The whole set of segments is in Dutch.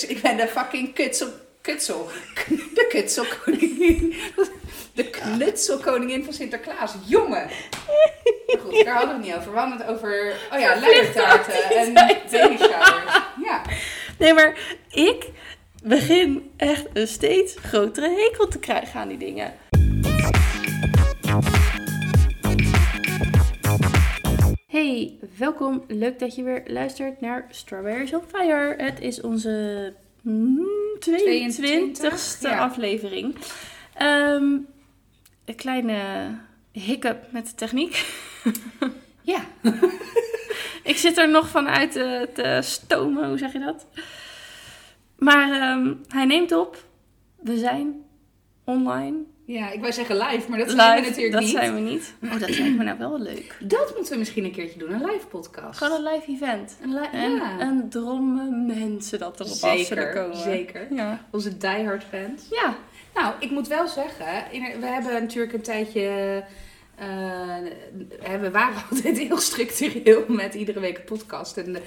Dus ik ben de fucking kutsel, kutsel, de kutselkoningin. De knutselkoningin van Sinterklaas. Jongen! Maar goed, daar hadden we het niet over. We hadden het over, oh ja, leiertaarten en baby showers. Ja. Nee, maar ik begin echt een steeds grotere hekel te krijgen aan die dingen. Welkom. Leuk dat je weer luistert naar Strawberries on Fire. Het is onze mm, 22e ja. aflevering. Ehm, een kleine hiccup met de techniek. Ja. Ik zit er nog vanuit te, te stomen, hoe zeg je dat? Maar ehm, hij neemt op. We zijn online. Ja, ik wou zeggen live, maar dat zijn we natuurlijk dat niet. zijn we niet. Oh, dat lijkt me nou wel leuk. Dat moeten we misschien een keertje doen, een live podcast. Gewoon een live event. Een li- En ja. een dromme mensen dat erop af zullen Zeker, komen. zeker. Ja. Onze diehard fans. Ja. Nou, ik moet wel zeggen, we hebben natuurlijk een tijdje. eh, we waren altijd heel structureel met iedere week een podcast en de,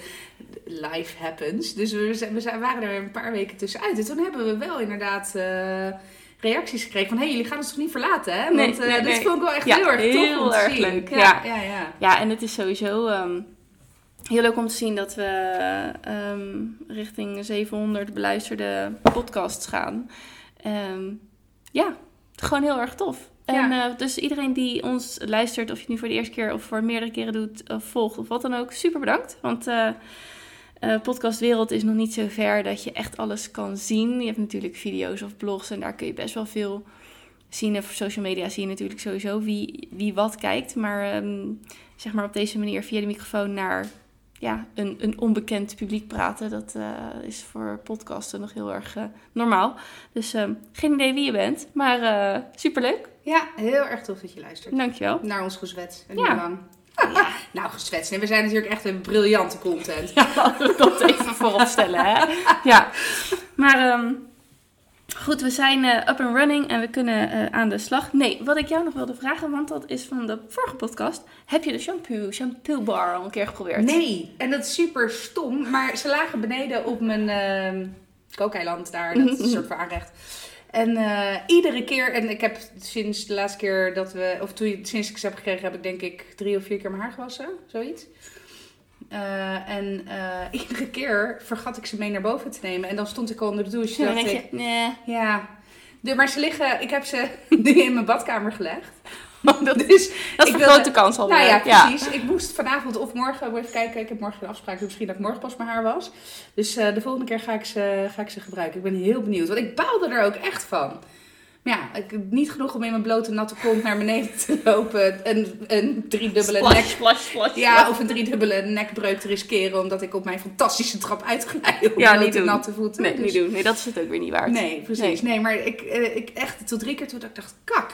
happens. Dus we, zijn- we waren er een paar weken tussenuit. En toen hebben we wel inderdaad eh, reacties gekregen van: hé, hey, jullie gaan ons toch niet verlaten? Hè? Nee, Want eh, nee, dit nee. vond ik wel echt Ja, heel erg tof heel om te erg zien. leuk, Ja, ja. ja, ja. Ja, en het is sowieso ehm, heel leuk om te zien dat we ehm, richting 700 beluisterde podcasts gaan. Ehm, ja, gewoon heel erg tof. En Ja. eh, dus iedereen die ons luistert, of je het nu voor de eerste keer of voor meerdere keren doet, of volgt of wat dan ook, super bedankt. Want eh eh, podcastwereld is nog niet zo ver dat je echt alles kan zien. Je hebt natuurlijk video's of blogs en daar kun je best wel veel zien. En voor social media zie je natuurlijk sowieso wie, wie wat kijkt. Maar ehm, zeg maar op deze manier via de microfoon naar ja, een, een onbekend publiek praten, dat eh, is voor podcasten nog heel erg eh, normaal. Dus ehm, geen idee wie je bent, maar superleuk. ja, heel erg tof dat je luistert. Dankjewel. Naar ons gezwets. En Ja. Ja. nou, gezwets. Nee, we zijn natuurlijk echt een briljante content. Ja, dat even voorop stellen, hè? Ja. Maar ehm, goed, we zijn eh, up and running en we kunnen eh, aan de slag. Nee, wat ik jou nog wilde vragen, want dat is van de vorige podcast. Heb je de shampoo, shampoo bar al een keer geprobeerd? Nee, en dat is super stom. Maar ze lagen beneden op mijn ehm kookeiland daar. Dat is een soort van aanrecht. En eh, iedere keer, en ik heb sinds de laatste keer dat we, of toen, sinds ik ze heb gekregen, heb ik denk ik drie of vier keer mijn haar gewassen, zoiets. Eh, en eh, iedere keer vergat ik ze mee naar boven te nemen. En dan stond ik al onder de douche. Dan dacht ik, nee. ja. De, maar ze liggen, ik heb ze nu in mijn badkamer gelegd. Dat, Dus dat is ik een grote kans alweer. nou ja, precies. Ik moest vanavond of morgen, even kijken, ik heb morgen een afspraak, dus misschien dat ik morgen pas mijn haar was. Dus eh, de volgende keer ga ik, ze, ga ik ze gebruiken. Ik ben heel benieuwd, want ik baalde er ook echt van. Maar ja, ik, niet genoeg om in mijn blote natte kont naar beneden te lopen. Een, een driedubbele Splash, nek... splash, splash. Ja, of een driedubbele nekbreuk te riskeren omdat ik op mijn fantastische trap uitglijd op Ja, blote niet doen. natte voeten. Nee, Dus- niet doen. Nee, dat is het ook weer niet waard. Nee, precies. Nee, maar ik, eh, ik echt tot drie keer toen dat ik dacht, kak.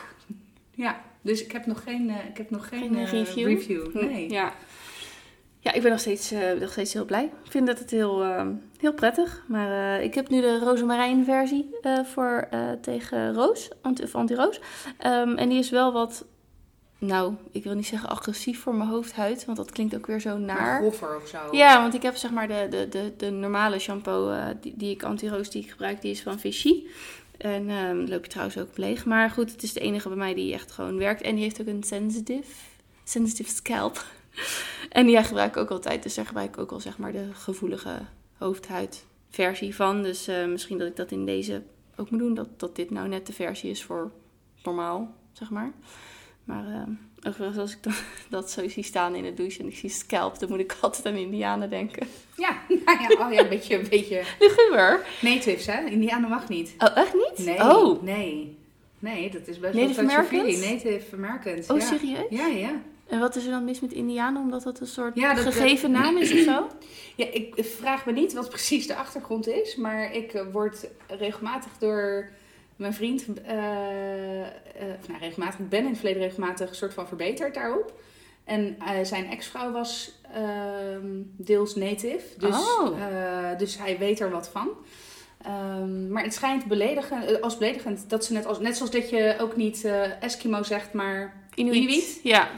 Ja, dus ik heb nog geen, eh, ik heb nog geen, Geen eh, review? review. Nee. Ja. Ja, ik ben nog steeds, eh, nog steeds heel blij. Ik vind dat het heel, eh, heel prettig. Maar eh, ik heb nu de rozemarijn versie eh, voor eh, tegen roos, anti, of anti-roos. Ehm, en die is wel wat, nou, ik wil niet zeggen agressief voor mijn hoofdhuid. Want dat klinkt ook weer zo naar. groffer of zo. Ja, want ik heb zeg maar de, de, de, de normale shampoo eh, die, die ik anti-roos die ik gebruik, die is van Vichy. En ehm loop je trouwens ook leeg. Maar goed, het is de enige bij mij die echt gewoon werkt. En die heeft ook een sensitive, sensitive scalp. En die gebruik ik ook altijd. Dus daar gebruik ik ook al zeg maar de gevoelige hoofdhuidversie van. Dus eh, misschien dat ik dat in deze ook moet doen. Dat, dat dit nou net de versie is voor normaal, zeg maar. Maar eh, overigens als ik dan, dat zo zie staan in de douche en ik zie scalp, dan moet ik altijd aan Indianen denken. Ja, nou ja, oh ja, een beetje, een beetje Luguber. natives, hè? Indianen mag niet. Oh, echt niet? Nee, Oh, nee. Nee, dat is best Native wel. Americans? Native Americans, oh ja. serieus? Ja, ja. En wat is er dan mis met Indianen? Omdat dat een soort Ja, dat- gegeven dat- naam is of zo? Ja, ik vraag me niet wat precies de achtergrond is, maar ik eh, word regelmatig door mijn vriend, eh, of nou regelmatig, ik ben in het verleden regelmatig een soort van verbeterd daarop. En eh, zijn ex-vrouw was ehm, deels native, dus, Oh. dus hij weet er wat van. Ehm, maar het schijnt beledigen, eh, als beledigend dat ze net als, net zoals dat je ook niet Eskimo zegt, maar Inuit. Inuit? Ja.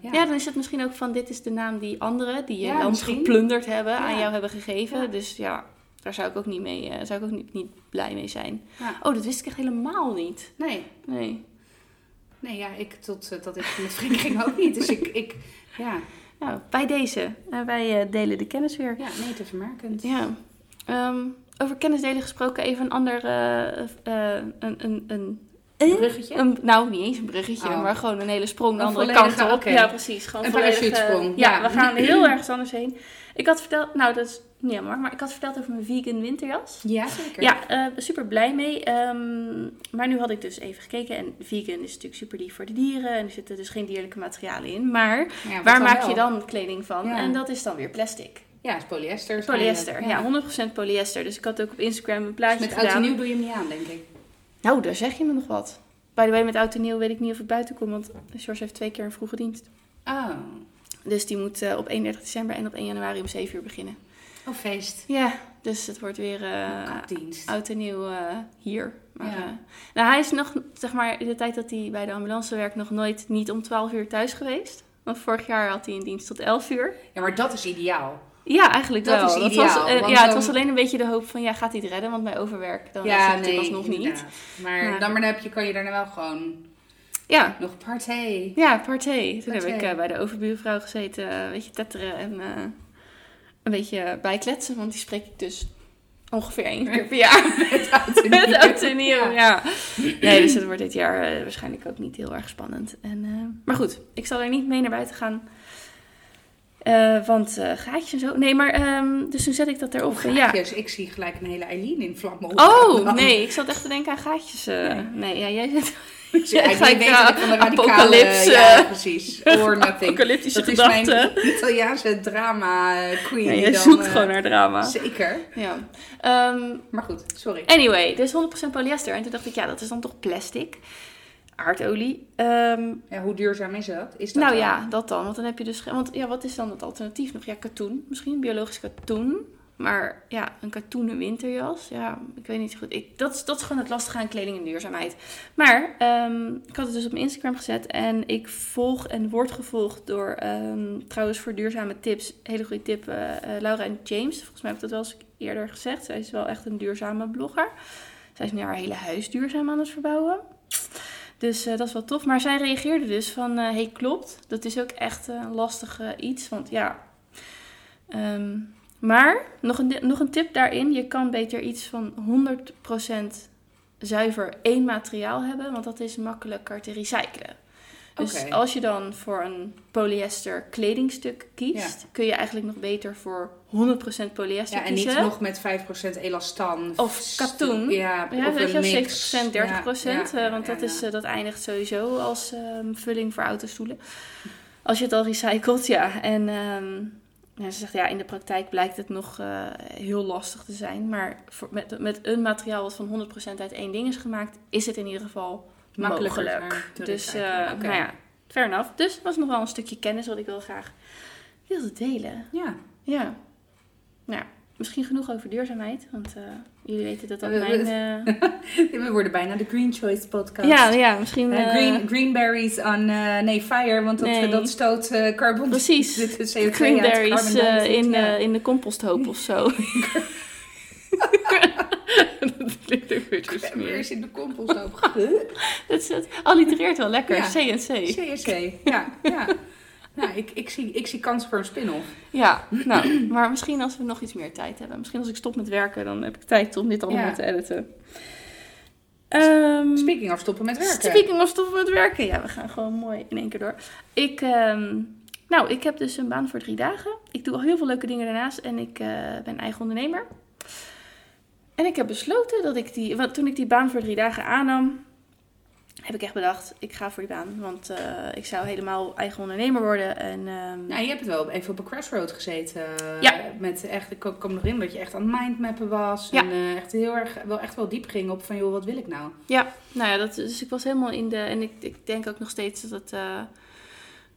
ja. ja, dan is het misschien ook van dit is de naam die anderen die je Ja, land misschien. geplunderd hebben Ja. aan jou hebben gegeven. Dus ja, Daar zou ik ook niet mee, eh, zou ik ook niet, niet blij mee zijn. Ja. Oh, dat wist ik echt helemaal niet. Nee, Nee. nee ja, ik tot eh, dat ik met Frank ging ook niet. Dus ik, ik ja, Nou, bij deze. Eh, wij delen de kennis weer. ja, native Americans. Ja. Ehm, over kennisdelen gesproken, even een ander. een, een, een, Een bruggetje? Een, nou, niet eens een bruggetje, Oh. maar gewoon een hele sprong de andere kant op. Ja, precies. Gewoon Een Ja, ja. we gaan heel ergens anders heen. Ik had verteld, nou dat is jammer, maar ik had verteld over mijn vegan winterjas. Ja, zeker. Ja, eh, super blij mee. Ehm, maar nu had ik dus even gekeken en vegan is natuurlijk super lief voor de dieren en er zitten dus geen dierlijke materialen in. Maar Ja, waar maak wel? je dan kleding van? Ja. En dat is dan weer plastic. Ja, het is polyester. Polyester, ja. waarschijnlijk. 100% polyester. Dus ik had ook op Instagram een Dus plaatje met oud en gedaan. nieuw doe je hem niet aan, denk ik. Nou, daar zeg je me nog wat. By the way, met oud en nieuw weet ik niet of ik buiten kom, want George heeft twee keer een vroege dienst. Oh, Dus die moet eh, op 31 december en op 1 januari om 7 uur beginnen. Feest. Ja, dus het wordt weer Kapdienst. oud en nieuw eh, hier. Maar, Ja. eh, nou, hij is nog, zeg maar, in de tijd dat hij bij de ambulance werkt, nog nooit niet om 12 uur thuis geweest. Want vorig jaar had hij een dienst tot 11 uur. Ja, maar dat is ideaal. Ja, eigenlijk Dat wel. is was, ideaal, eh, want ja, het was alleen een beetje de hoop van, ja, gaat hij het redden? Want bij overwerk, dan is ja, het alsnog niet. Maar, Maar- dan, maar dan heb je, kan je daarna wel gewoon Ja, nog partij. Ja, partij. Toen heb ik bij de overbuurvrouw gezeten, een beetje tetteren en een beetje bijkletsen. Want die spreek ik dus ongeveer één keer per jaar. Met nieuw, Ja. Nee, dus het wordt dit jaar eh, waarschijnlijk ook niet heel erg spannend. En, eh, maar goed, ik zal er niet mee naar buiten gaan. Eh, want gaatjes en zo. Nee, maar ehm, dus toen zet ik dat erop. Of ja. Ik zie gelijk een hele Eileen in vlammen Oh, opgaan. nee, ik zat echt te denken aan gaatjes. Nee. nee. ja, jij zit Ik zie Ja, eigenlijk gelijk, weet dat ik van de radicale... Ja, precies. Or nothing. apocalyptische Dat is mijn Italiaanse drama queen. Ja, dan, zoekt eh, gewoon naar drama. Zeker. Ja. Ehm, Maar goed, sorry. Anyway, dus 100% polyester. En toen dacht ik, ja, dat is dan toch plastic? Aardolie. Ehm, Ja, hoe duurzaam is dat? Is dat nou dan? ja, dat dan. Want dan heb je dus... Want ja, wat is dan het alternatief nog? Ja, katoen. Misschien biologisch katoen. Maar ja, een katoenen winterjas. Ja, ik weet niet zo goed. Ik, dat, is, dat is gewoon het lastige aan kleding en duurzaamheid. Maar ehm, ik had het dus op mijn Instagram gezet. En ik volg en word gevolgd door... ehm, trouwens, voor duurzame tips. Hele goede tip. eh, eh, Laura en James. Volgens mij heb ik dat wel eens eerder gezegd. Zij is wel echt een duurzame blogger. Zij is nu haar hele huis duurzaam aan het verbouwen. Dus eh, dat is wel tof. Maar zij reageerde dus van, hey klopt, dat is ook echt een lastig iets. Want ja, Ehm, maar nog een, nog een tip daarin. Je kan beter iets van 100% zuiver één materiaal hebben. Want dat is makkelijker te recyclen. Dus als je dan voor een polyester kledingstuk kiest, kun je eigenlijk nog beter voor 100% polyester Ja, en niet nog met 5% elastan. Of katoen. Ja, Ja, of weet je een wel, mix. 70%, 30%. Ja, ja, eh, want dat, is, eh, dat eindigt sowieso als ehm, vulling voor autostoelen. Als je het al recycelt, ja. En ehm, ja, ze zegt, ja, in de praktijk blijkt het nog eh, heel lastig te zijn. Maar voor, met, met een materiaal wat van 100% uit één ding is gemaakt, is het in ieder geval Makkelijker mogelijk. te Dus, eh, Oké. nou ja, fair enough. Dus dat was nog wel een stukje kennis wat ik wel graag wilde delen. Ja. Ja. Nou, ja, misschien genoeg over duurzaamheid. Want eh, jullie weten dat dat mijn... eh, We worden bijna de Green Choice podcast. ja, ja, misschien... Eh, green, greenberries on, nee, fire, want dat, Nee. dat stoot carbon. Precies. Dit is CO2 Cranberries uit, carbon dioxide, in, ja. in de composthoop of zo. dat klinkt ook weer smerig. Cranberries in de composthoop. Dat is het. allitereert wel lekker. Ja. CNC. CSC, ja. ja. Nou, ik, ik, zie, ik zie kans voor een spin-off. Ja, nou, maar misschien als we nog iets meer tijd hebben. Misschien als ik stop met werken, dan heb ik tijd om dit allemaal Ja. te editen. Ehm, Speaking of stoppen met werken. Speaking of stoppen met werken. Ja, we gaan gewoon mooi in één keer door. Ik, ehm, nou, ik heb dus een baan voor drie dagen. Ik doe al heel veel leuke dingen daarnaast en ik eh, ben eigen ondernemer. En ik heb besloten dat ik die, want toen ik die baan voor drie dagen aannam, heb ik echt bedacht, ik ga voor die baan. Want eh, ik zou helemaal eigen ondernemer worden. En, ehm, Nou, je hebt het wel even op een crossroad gezeten. Ja. Met echt, ik kom nog in dat je echt aan het mindmappen was. Ja. En eh, echt heel erg, wel echt wel diep ging op van, joh, wat wil ik nou? Ja, nou ja, dat, dus ik was helemaal in de. En ik, ik denk ook nog steeds dat het eh,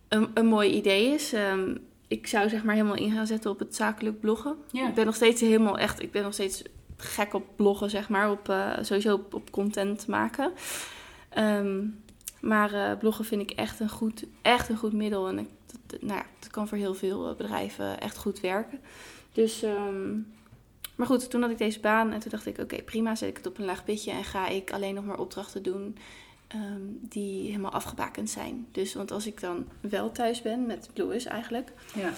een, een mooi idee is. Ehm, ik zou zeg maar helemaal in gaan zetten op het zakelijk bloggen. Ja. Ik ben nog steeds helemaal echt. Ik ben nog steeds gek op bloggen, zeg maar. Op, eh, sowieso op, op content maken. Ehm, maar eh, bloggen vind ik echt een goed, echt een goed middel. En ik, dat, nou ja, dat kan voor heel veel eh, bedrijven echt goed werken. Dus ehm, maar goed, toen had ik deze baan en toen dacht ik, oké, prima, zet ik het op een laag pitje en ga ik alleen nog maar opdrachten doen ehm, die helemaal afgebakend zijn. Dus, want als ik dan wel thuis ben, met Blues eigenlijk, Ja.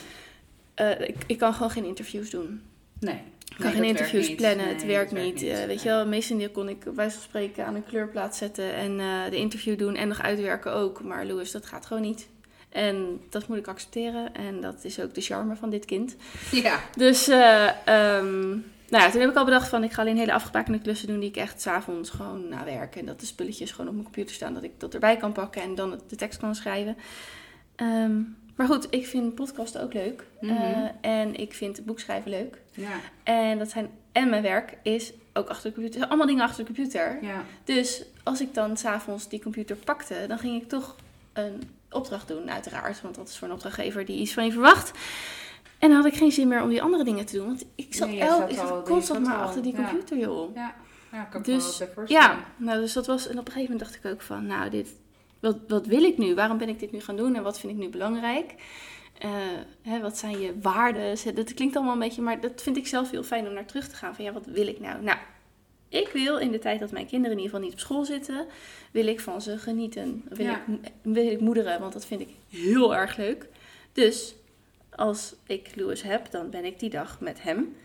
eh, ik, ik kan gewoon geen interviews doen. Nee. Ik kan geen interviews plannen, het werkt niet. Eh, weet je wel, meestal kon ik bij van spreken aan een kleurplaat zetten en eh, de interview doen en nog uitwerken ook. Maar Louis, dat gaat gewoon niet. En dat moet ik accepteren en dat is ook de charme van dit kind. Ja. Dus eh, ehm, nou ja, toen heb ik al bedacht van ik ga alleen hele afgebakende klussen doen die ik echt s'avonds gewoon na werk. En dat de spulletjes gewoon op mijn computer staan, dat ik dat erbij kan pakken en dan de tekst kan schrijven. Ehm, maar goed, ik vind podcasten ook leuk. Mhm. Eh, en ik vind boekschrijven leuk. Ja. En dat zijn en mijn werk is ook achter de computer. Allemaal dingen achter de computer. Ja. Dus als ik dan s'avonds die computer pakte, dan ging ik toch een opdracht doen, uiteraard. Want dat is voor een opdrachtgever die iets van je verwacht. En dan had ik geen zin meer om die andere dingen te doen. Want ik zat, Nee, el- ik zat constant maar achter die ja. computer, joh. Ja. Ja, kan ik Dus. Ja, nou, dus dat was. En op een gegeven moment dacht ik ook van, nou, dit, wat, wat wil ik nu? Waarom ben ik dit nu gaan doen en wat vind ik nu belangrijk? Eh, hè, wat zijn je waarden? Dat klinkt allemaal een beetje, maar dat vind ik zelf heel fijn om naar terug te gaan. Van ja, wat wil ik nou? Nou, ik wil in de tijd dat mijn kinderen in ieder geval niet op school zitten, wil ik van ze genieten. Wil, Ja. ik, wil ik moederen, want dat vind ik heel erg leuk. Dus als ik Louis heb, dan ben ik die dag met hem.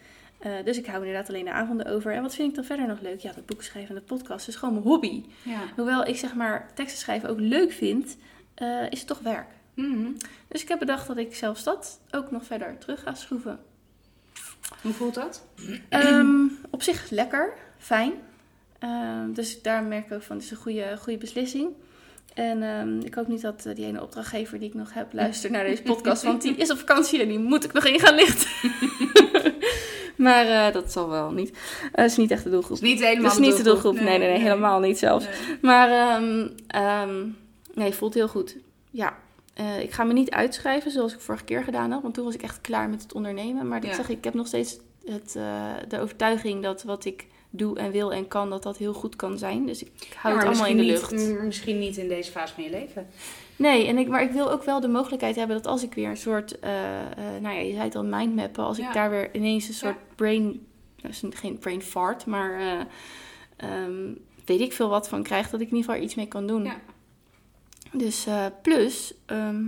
Eh, dus ik hou inderdaad alleen de avonden over. En wat vind ik dan verder nog leuk? Ja, dat boek schrijven en de podcast is gewoon mijn hobby. Ja. Hoewel ik zeg maar teksten schrijven ook leuk vind, eh, is het toch werk. Mhm. Dus ik heb bedacht dat ik zelfs dat ook nog verder terug ga schroeven. Hoe voelt dat? Ehm, op zich lekker, fijn. Ehm, dus daar merk ik ook van, het is een goede, goede beslissing. En ehm, ik hoop niet dat eh, die ene opdrachtgever die ik nog heb luistert naar deze podcast. Want die is op vakantie en die moet ik nog in gaan lichten. maar eh, dat zal wel niet. Dat is niet echt de doelgroep. is niet helemaal Dat is niet de doelgroep. Nee, nee, nee, nee. helemaal niet zelfs. Nee. Maar ehm, ehm, nee, voelt heel goed. Ja, eh, ik ga me niet uitschrijven zoals ik vorige keer gedaan had. Want toen was ik echt klaar met het ondernemen. Maar dat Ja. zeg ik, ik heb nog steeds het, eh, de overtuiging dat wat ik doe en wil en kan, dat dat heel goed kan zijn. Dus ik hou Ja, het allemaal in de lucht. niet- misschien niet in deze fase van je leven. Nee, en ik, maar ik wil ook wel de mogelijkheid hebben dat als ik weer een soort, eh, eh, nou ja, je zei het al, mindmappen. Als Ja. ik daar weer ineens een soort brain, dat is geen brain fart, maar eh, ehm, weet ik veel wat van krijg, dat ik in ieder geval iets mee kan doen. Ja. Dus plus, ehm,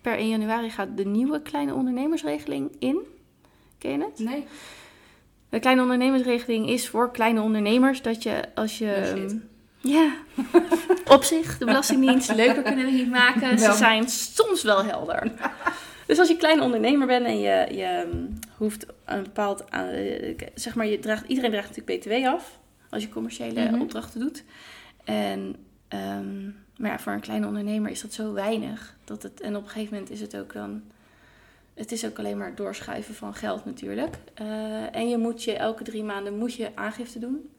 per 1 januari gaat de nieuwe kleine ondernemersregeling in. Ken je het? Nee. De kleine ondernemersregeling is voor kleine ondernemers dat je als je. Ja, op zich, de Belastingdienst, leuker kunnen we niet maken. Ze zijn soms wel helder. Dus als je kleine ondernemer bent en je, je ehm, hoeft een bepaald, eh, zeg maar, je draagt, iedereen draagt natuurlijk BTW af als je commerciële Mhm. opdrachten doet. En, ehm, maar ja, voor een kleine ondernemer is dat zo weinig dat het, en op een gegeven moment is het ook dan, het is ook alleen maar doorschuiven van geld natuurlijk. Eh, en je moet je elke drie maanden moet je aangifte doen.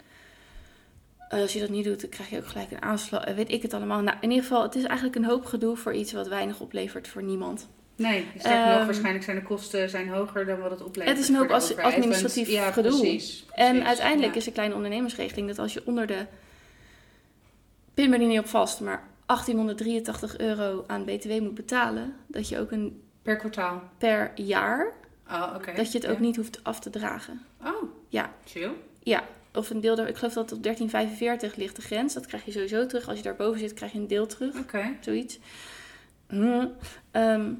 Eh, als je dat niet doet, dan krijg je ook gelijk een aanslag. eh, weet ik het allemaal. Nou, in ieder geval, het is eigenlijk een hoop gedoe voor iets wat weinig oplevert voor niemand. Nee, sterker nog, Ehm, waarschijnlijk zijn de kosten zijn hoger dan wat het oplevert. Het is een hoop administratief ja, gedoe. Precies, En uiteindelijk ja. is de kleine ondernemersregeling dat als je onder de, pin me er niet op vast, maar 1883 euro aan BTW moet betalen, dat je ook een Per kwartaal. per jaar, Oh, oké. dat je het Ja. ook niet hoeft af te dragen. Oh, Ja. chill. Ja, of een deel, daar- ik geloof dat op 1345 ligt de grens. Dat krijg je sowieso terug. Als je daarboven zit, krijg je een deel terug. Oké. Zoiets. Hm. Ehm,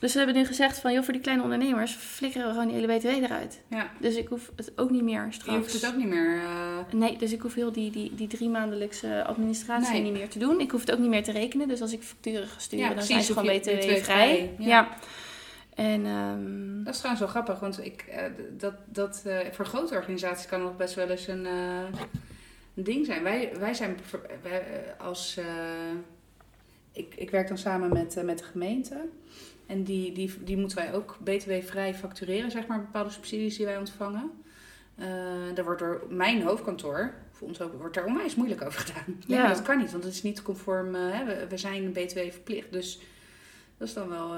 dus we hebben nu gezegd van, joh, voor die kleine ondernemers flikkeren we gewoon die hele BTW eruit. Ja. Dus ik hoef het ook niet meer Je straks. hoeft het ook niet meer... eh, Nee, dus ik hoef heel die, die, die drie maandelijkse administratie Nee. niet meer te doen. Ik hoef het ook niet meer te rekenen. Dus als ik facturen ga sturen, Ja, dan precies, zijn ze gewoon je BTW-vrij. BTW-vrij, Ja. ja. En ehm, Dat is trouwens wel grappig, want ik, eh, dat, dat, eh, voor grote organisaties kan nog best wel eens een, eh, een ding zijn. Wij, wij zijn wij, als. ik, ik werk dan samen met, met de gemeente. En die, die, die moeten wij ook BTW-vrij factureren, zeg maar, bepaalde subsidies die wij ontvangen. Daar wordt door mijn hoofdkantoor, voor ons ook, wordt er onwijs moeilijk over gedaan. Ja, dat kan niet, want het is niet conform. hè, we, we zijn BTW verplicht. Dus dat is dan wel.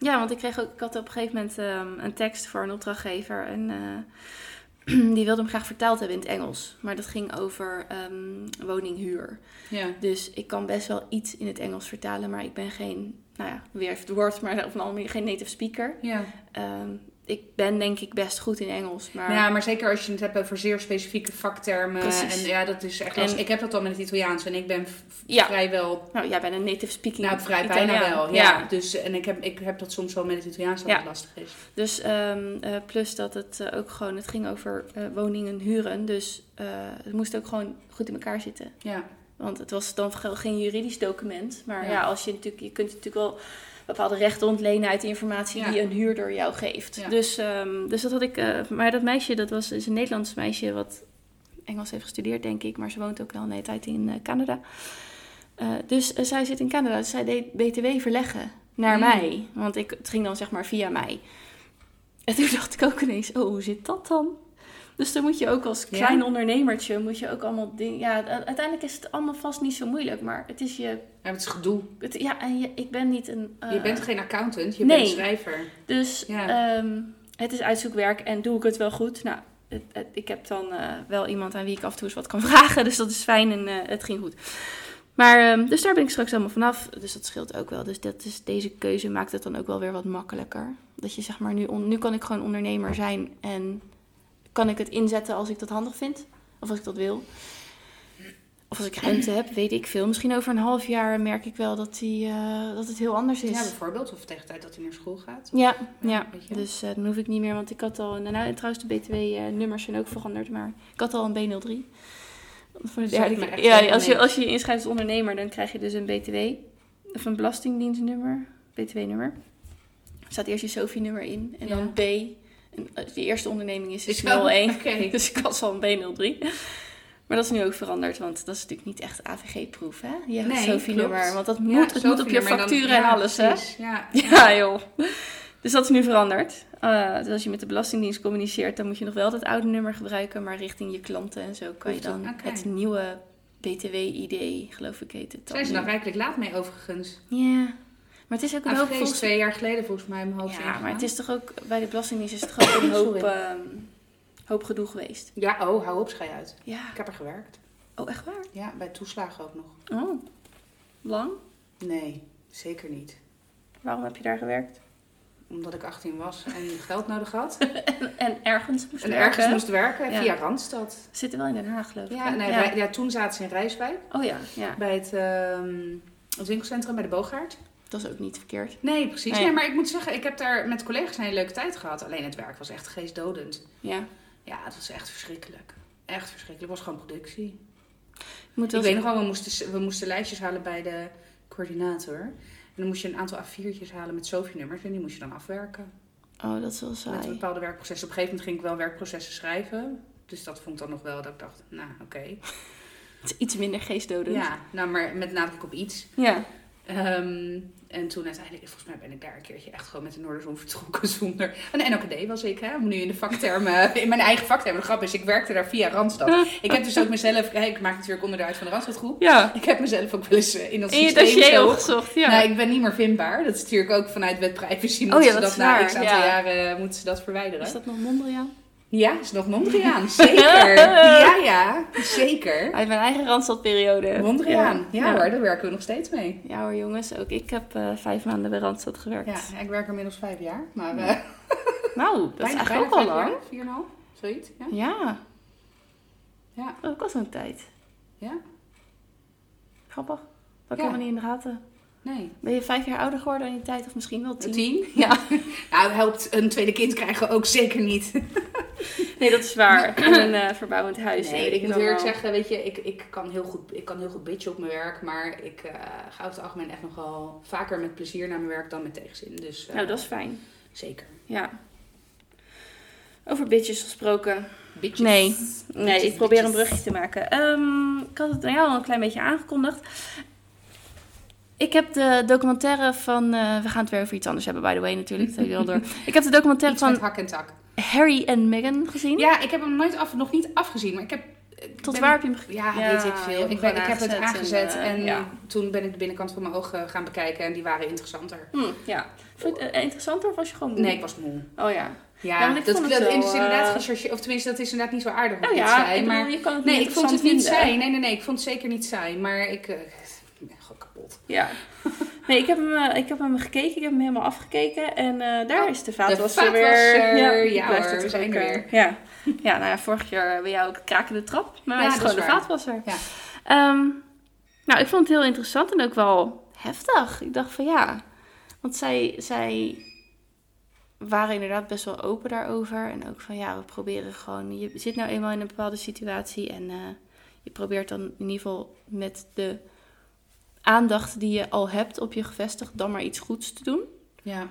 Ja, want ik kreeg ook, ik had op een gegeven moment ehm, een tekst voor een opdrachtgever en eh, die wilde hem graag vertaald hebben in het Engels. Maar dat ging over ehm, woninghuur. ja. Dus ik kan best wel iets in het Engels vertalen, maar ik ben geen, nou ja, weer even het woord, maar op een andere manier geen native speaker. Ja. Ehm, ik ben denk ik best goed in Engels. Maar Ja, maar zeker als je het hebt over zeer specifieke vaktermen. Precies. En ja, dat is echt En-. Ik heb dat al met het Italiaans en ik ben Ja. vrijwel, nou, jij bent een native speaking nou vrij bijna Italiaan. wel. Ja. Dus, en ik heb, ik heb dat soms wel met het Italiaans dat Ja. het lastig is. Dus ehm, eh, plus dat het eh, ook gewoon, het ging over eh, woningen huren. Dus het moest ook gewoon goed in elkaar zitten. Ja. Want het was dan ge- geen juridisch document. Maar ja, als je natuurlijk, je kunt natuurlijk wel bepaalde rechten ontlenen uit de informatie Ja. die een huurder jou geeft. Ja. Dus, ehm, dus dat had ik. eh, maar dat meisje, dat was is een Nederlands meisje wat Engels heeft gestudeerd, denk ik. Maar ze woont ook al een hele tijd in eh, Canada. Eh, dus zij zit in Canada. Dus zij deed BTW verleggen naar Mm. mij. Want ik, het ging dan zeg maar via mij. En toen dacht ik ook ineens, oh, hoe zit dat dan? Dus dan moet je ook als Ja? klein ondernemertje, moet je ook allemaal dingen... Ja, uiteindelijk is het allemaal vast niet zo moeilijk, maar het is je... Ja, het is gedoe. Het, ja, en je, ik ben niet een... eh, je bent geen accountant, je nee. bent schrijver. Dus Ja. ehm, het is uitzoekwerk en doe ik het wel goed? Nou, het, het- ik heb dan eh, wel iemand aan wie ik af en toe eens wat kan vragen, dus dat is fijn en eh, het ging goed. Maar, ehm, dus daar ben ik straks helemaal vanaf. Dus dat scheelt ook wel. Dus dat is, deze keuze maakt het dan ook wel weer wat makkelijker. Dat je zeg maar, nu, on- nu kan ik gewoon ondernemer zijn en kan ik het inzetten als ik dat handig vind. Of als ik dat wil. Of als ik ruimte heb, weet ik veel. Misschien over een half jaar merk ik wel dat, die, eh, dat het heel anders is. Ja, bijvoorbeeld. Of tegen de tijd dat hij naar school gaat. Ja, Ja, dus eh, dan hoef ik niet meer, want ik had al, nou, en trouwens de BTW-nummers zijn ook veranderd, maar ik had al een B03. Voor de derde Ja, als je, als je je inschrijft als ondernemer, dan krijg je dus een BTW, of een belastingdienstnummer, BTW-nummer. Er staat eerst je SOFI-nummer in en Ja. dan B. Eh, de eerste onderneming is dus Is wel- 01, Oké. dus ik had al een B03. Maar dat is nu ook veranderd, want dat is natuurlijk niet echt AVG-proef, hè? Je Nee, SOFI-nummer, klopt. want dat Ja, moet, het moet op je en facturen en ja, alles, hè? precies. Ja. Ja, joh. Dus dat is nu veranderd. Eh, dus als je met de Belastingdienst communiceert, dan moet je nog wel dat oude nummer gebruiken, maar richting je klanten en zo kan je dan het nieuwe BTW-ID, geloof ik, heet het dan. Zijn ze dan rijkelijk laat mee overigens? Ja, maar het is ook een hoop volgens... twee jaar geleden volgens mij hoofd Ja, ingegaan. maar het is toch ook, bij de Belastingdienst is het toch ook een hoop, ehm, hoop gedoe geweest. Ja, oh, hou op, schei uit. Ja. Ik heb er gewerkt. Oh, echt waar? Ja, bij toeslagen ook nog. Oh, lang? Nee, zeker niet. Waarom heb je daar gewerkt? Omdat ik 18 was en geld nodig had. En ergens moest En je ergens werken? moest werken Ja. via Randstad. Zitten wel in Den Haag, geloof ik. Ja, nee, wij- ja, toen zaten ze in Rijswijk. Oh ja, ja. Bij het, ehm, het winkelcentrum bij de Boogaard. Dat is ook niet verkeerd. Nee, precies. Nee. Nee, maar ik moet zeggen, ik heb daar met collega's een hele leuke tijd gehad. Alleen het werk was echt geestdodend. Ja. Ja, het was echt verschrikkelijk. Echt verschrikkelijk. Het was gewoon productie. Ik moet Ik weet nog wel, we moesten, we moesten lijstjes halen bij de coördinator. En dan moest je een aantal A4'tjes halen met SOFI-nummers. En die moest je dan afwerken. Oh, dat is wel Met saai. bepaalde werkprocessen. Op een gegeven moment ging ik wel werkprocessen schrijven. Dus dat vond ik dan nog wel dat ik dacht, nou oké. Het is iets minder geestdodend. Ja, nou maar met nadruk op iets. Ja. Ehm, en toen uiteindelijk, volgens mij ben ik daar een keertje echt gewoon met de Noorderzon vertrokken zonder... Een NOKD was ik, hè. Nu in de vaktermen, in mijn eigen vaktermen. De grap is, ik werkte daar via Randstad. Ik heb dus ook mezelf, ik maak natuurlijk onderdeel uit van de Randstadgroep. Ja. Ik heb mezelf ook wel eens eh, in dat In je systeem dossier zo- opgezocht, ja. Nou, ik ben niet meer vindbaar. Dat is natuurlijk ook vanuit wet privacy. Moeten Oh ja, ze dat dat is na waar, x aantal ja. jaren eh, moeten ze dat verwijderen. Is dat nog Mondriaan? Ja, is nog Mondriaan. Zeker. ja, ja. Zeker. Uit mijn eigen Randstadperiode. Mondriaan. Ja, ja. hoor, daar werken we nog steeds mee. Ja hoor jongens, ook ik heb eh, vijf maanden bij Randstad gewerkt. Ja, ik werk er inmiddels vijf jaar. Maar eh Nou, dat bijna, is eigenlijk ook al lang. Vier en half, zoiets. Ja. Ja. Ja. Ook al zo'n tijd. ja. Grappig. Dat Ja. helemaal niet in de gaten. Nee. Ben je vijf jaar ouder geworden in die tijd? Of misschien wel tien? Tien? Ja. Nou, helpt een tweede kind krijgen ook zeker niet. Nee, dat is waar. En een eh, verbouwend huis. Nee, ik moet eerlijk zeggen, weet je, ik, ik, kan heel goed, ik kan heel goed bitchen op mijn werk. Maar ik eh, ga over het algemeen echt nogal vaker met plezier naar mijn werk dan met tegenzin. Dus eh, Nou, dat is fijn. zeker. Ja. Over bitches gesproken. Bitches. Nee. Nee, Bitches, ik probeer een brugje te maken. Ehm, ik had het aan jou al een klein beetje aangekondigd. Ik heb de documentaire van... eh, we gaan het weer over iets anders hebben, by the way, natuurlijk. Dat jullie al door. Ik heb de documentaire van hak en tak. Harry en Meghan gezien. Ja, ik heb hem nooit af, nog niet afgezien, maar ik heb... ik Tot ben- waar heb je hem gekeken? Ja, Ja, weet ik veel. Ik, ben, ik heb het aangezet en, en, eh, ja. toen ben ik de binnenkant van mijn ogen gaan bekijken en die waren interessanter. Hm, ja. Vond je het eh, interessanter of was je gewoon moe? Nee, ik was moe. Oh ja. Ja, dat, vond dat het wel, is inderdaad gechargeerd, of tenminste, dat is inderdaad niet zo aardig om ja, te zijn. ik bedoel, maar je kan het nee, ik vond het niet vinden. saai. Nee, nee, nee, ik vond het zeker niet saai. Maar ik, eh, ik ben gewoon kapot. Ja. Nee, ik heb, hem, eh, ik heb hem gekeken. Ik heb hem helemaal afgekeken. En eh, daar Oh, is de vaatwasser weer. vaatwasser, ja hoor, we zijn er weer. Ja. ja, nou ja, vorig jaar bij jou ook krakende trap. Maar Ja, hij is gewoon de vaatwasser. Ja. Ehm, nou, ik vond het heel interessant en ook wel heftig. Ik dacht van ja, want zij, zij waren inderdaad best wel open daarover. En ook van ja, we proberen gewoon, je zit nou eenmaal in een bepaalde situatie en eh, je probeert dan in ieder geval met de aandacht die je al hebt op je gevestigd, dan maar iets goeds te doen. Ja.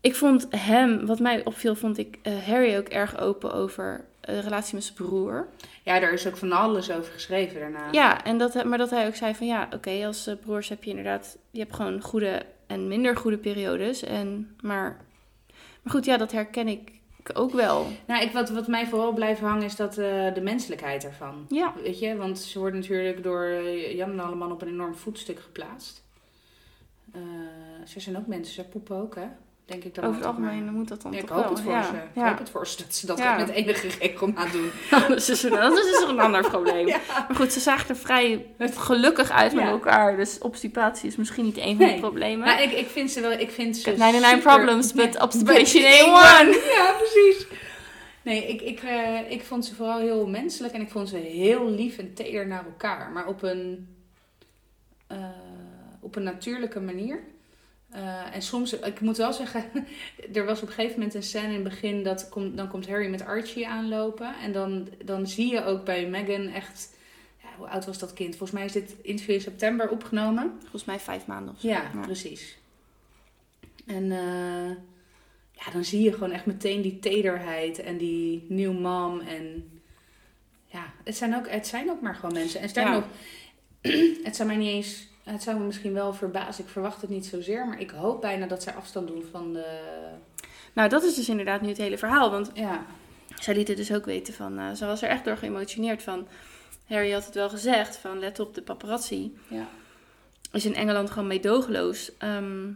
Ik vond hem, wat mij opviel, vond ik eh, Harry ook erg open over eh, de relatie met zijn broer. ja, daar is ook van alles over geschreven daarna. Ja, en dat, maar dat hij ook zei van ja, oké, als eh, broers heb je inderdaad, je hebt gewoon goede en minder goede periodes. En, maar, maar goed, ja, dat herken ik ook wel. Nou, ik, wat, wat mij vooral blijft hangen is dat eh, de menselijkheid ervan. Ja, Weet je, want ze worden natuurlijk door eh, Jan en Alleman op een enorm voetstuk geplaatst. Eh, ze zijn ook mensen, ze poepen ook, hè? Denk ik dan over het altijd maar. algemeen moet dat dan Ja, ik toch hoop wel. het voor ja, ze. Ik hoop het voor ze dat ze dat met enige regelmaat doen. dat is er- dat is er een ander probleem. Maar goed, ze zagen er vrij gelukkig uit met elkaar. Dus obstipatie is misschien niet een van Nee. de problemen. Maar ik, ik vind ze wel, ik vind ze 99 super- problems, but obstipation ain't one. Ja, precies. Nee, ik, ik, eh, ik vond ze vooral heel menselijk en ik vond ze heel lief en teder naar elkaar. Maar op een, eh, op een natuurlijke manier. Eh, en soms, ik moet wel zeggen, er was op een gegeven moment een scène in het begin dat komt, dan komt Harry met Archie aanlopen. En dan, dan zie je ook bij Meghan echt, ja, hoe oud was dat kind? Volgens mij is dit interview in september opgenomen. Volgens mij vijf maanden of zo. Ja, precies. En eh, ja, dan zie je gewoon echt meteen die tederheid en die new mom. En ja, het zijn ook, het zijn ook maar gewoon mensen. En sterker Ja. nog, het zou mij niet eens, het zou me misschien wel verbazen. Ik verwacht het niet zozeer, maar ik hoop bijna dat zij afstand doen van de, Nou, dat is dus inderdaad nu het hele verhaal. Want ja, zij liet het dus ook weten van... eh, ze was er echt door geëmotioneerd van... Harry had het wel gezegd van let op de paparazzi. ja. Is in Engeland gewoon meedogenloos. Ehm,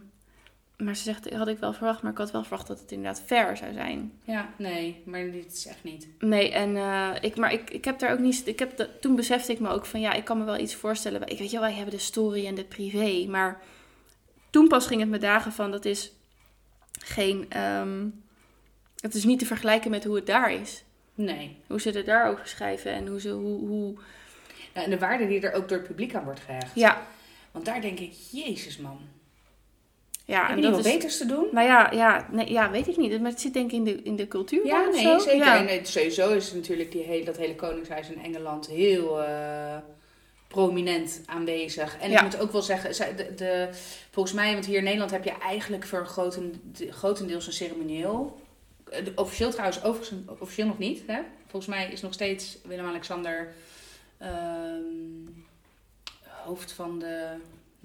maar ze zegt, had ik wel verwacht, maar ik had wel verwacht dat het inderdaad fair zou zijn. Ja, nee, maar dit is echt niet. Nee, en eh, ik, maar ik, ik heb daar ook niet. Ik heb de- toen besefte ik me ook van ja, ik kan me wel iets voorstellen. Ik weet je wel, wij hebben de story en de privé. Maar toen pas ging het me dagen van dat is geen. ehm, het is niet te vergelijken met hoe het daar is. Nee. Hoe ze er daarover schrijven en hoe ze. Hoe, hoe... Ja, en de waarde die er ook door het publiek aan wordt gehecht. Ja, Want daar denk ik, jezus man. Ja, Heb en je dat is. beters te doen? Nou ja, ja, nee, ja, weet ik niet. Maar het zit denk ik in de, in de cultuur. Ja, nee, zo. zeker. Ja. En het, sowieso is natuurlijk die hele, dat hele koningshuis in Engeland heel eh, prominent aanwezig. En Ja. ik moet ook wel zeggen, de, de, volgens mij, want hier in Nederland heb je eigenlijk voor een groten, de- grotendeels een ceremonieel. Eh, de- Officieel trouwens, overigens, officieel nog niet. Hè? Volgens mij is nog steeds Willem-Alexander ehm, hoofd van de...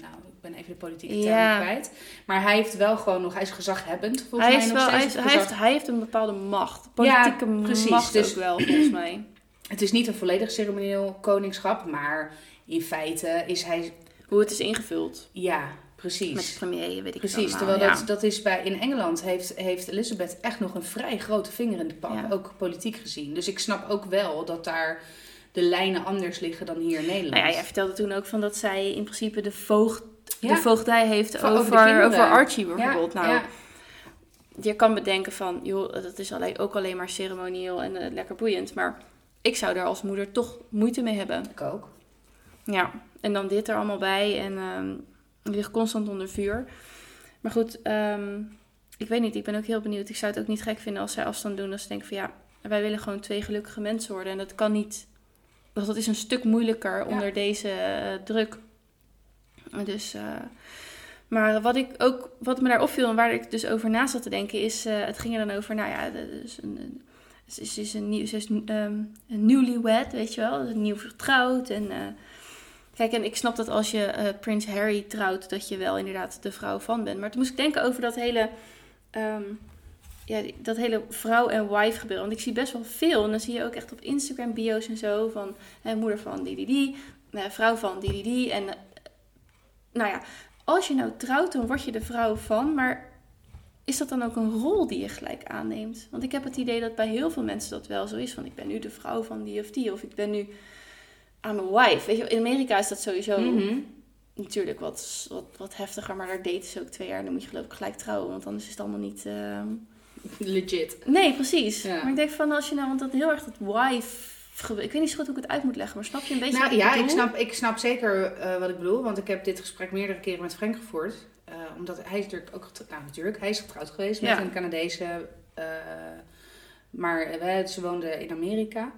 Nou, ik ben even de politieke termen Ja. kwijt. Maar hij heeft wel gewoon nog... Hij is gezaghebbend, volgens Hij, mij nog wel, hij, steeds. heeft, hij heeft een bepaalde macht. Politieke precies, macht dus- ook wel, volgens mij. Het is niet een volledig ceremonieel koningschap, maar in feite is hij... Hoe het is ingevuld. Ja, Met de precies. premier, weet ik Precies, terwijl dat, dat is bij, in Engeland heeft, heeft Elizabeth echt nog een vrij grote vinger in de Ja. ook politiek gezien. Dus ik snap ook wel dat daar de lijnen anders liggen dan hier in Nederland. Nou ja, jij vertelde toen ook van dat zij in principe de, voogd, Ja. de voogdij heeft over over. Archie Ja, bijvoorbeeld. nou, ja. je kan bedenken van, joh, dat is alleen, ook alleen maar ceremonieel en eh, lekker boeiend. Maar ik zou daar als moeder toch moeite mee hebben. ik ook. Ja, en dan dit er allemaal bij en je ligt constant onder vuur. Maar goed, ehm, ik weet niet, ik ben ook heel benieuwd. Ik zou het ook niet gek vinden als zij afstand doen. Als ze denken van ja, wij willen gewoon twee gelukkige mensen worden. En dat kan niet, dat is een stuk moeilijker onder deze eh, druk. Dus, eh, maar wat ik ook, wat me daar opviel en waar ik dus over na zat te denken, is, eh, het ging er dan over, nou ja, is een, ze is, is een, nieuw, ze is ehm, een newlywed, weet je wel, nieuw vertrouwd en... Kijk, en ik snap dat als je eh, Prins Harry trouwt, dat je wel inderdaad de vrouw van bent. Maar toen moest ik denken over dat hele, ehm, ja, dat hele vrouw en wife gebeuren. Want ik zie best wel veel. En dan zie je ook echt op Instagram bio's en zo van eh, moeder van die die die, eh, vrouw van die die die. En eh, nou ja, als je nou trouwt, dan word je de vrouw van. Maar is dat dan ook een rol die je gelijk aanneemt? Want ik heb het idee dat bij heel veel mensen dat wel zo is. Van ik ben nu de vrouw van die of die. Of ik ben nu aan mijn wife. Weet je, in Amerika is dat sowieso Mhm. natuurlijk wat, wat, wat heftiger, maar daar daten ze ook twee jaar. En dan moet je geloof ik gelijk trouwen, want anders is het allemaal niet... ehm, Legit. Nee, precies. Ja. Maar ik denk van als je nou, want dat heel erg dat wife... gebe- Ik weet niet zo goed hoe ik het uit moet leggen, maar snap je een beetje Nou wat ik ja, ik bedoel? snap, ik snap zeker eh, wat ik bedoel. Want ik heb dit gesprek meerdere keren met Frank gevoerd. Eh, omdat hij is natuurlijk ook getrouwd. Nou, natuurlijk, hij is getrouwd geweest met een Canadese. eh, maar ze woonde in Amerika.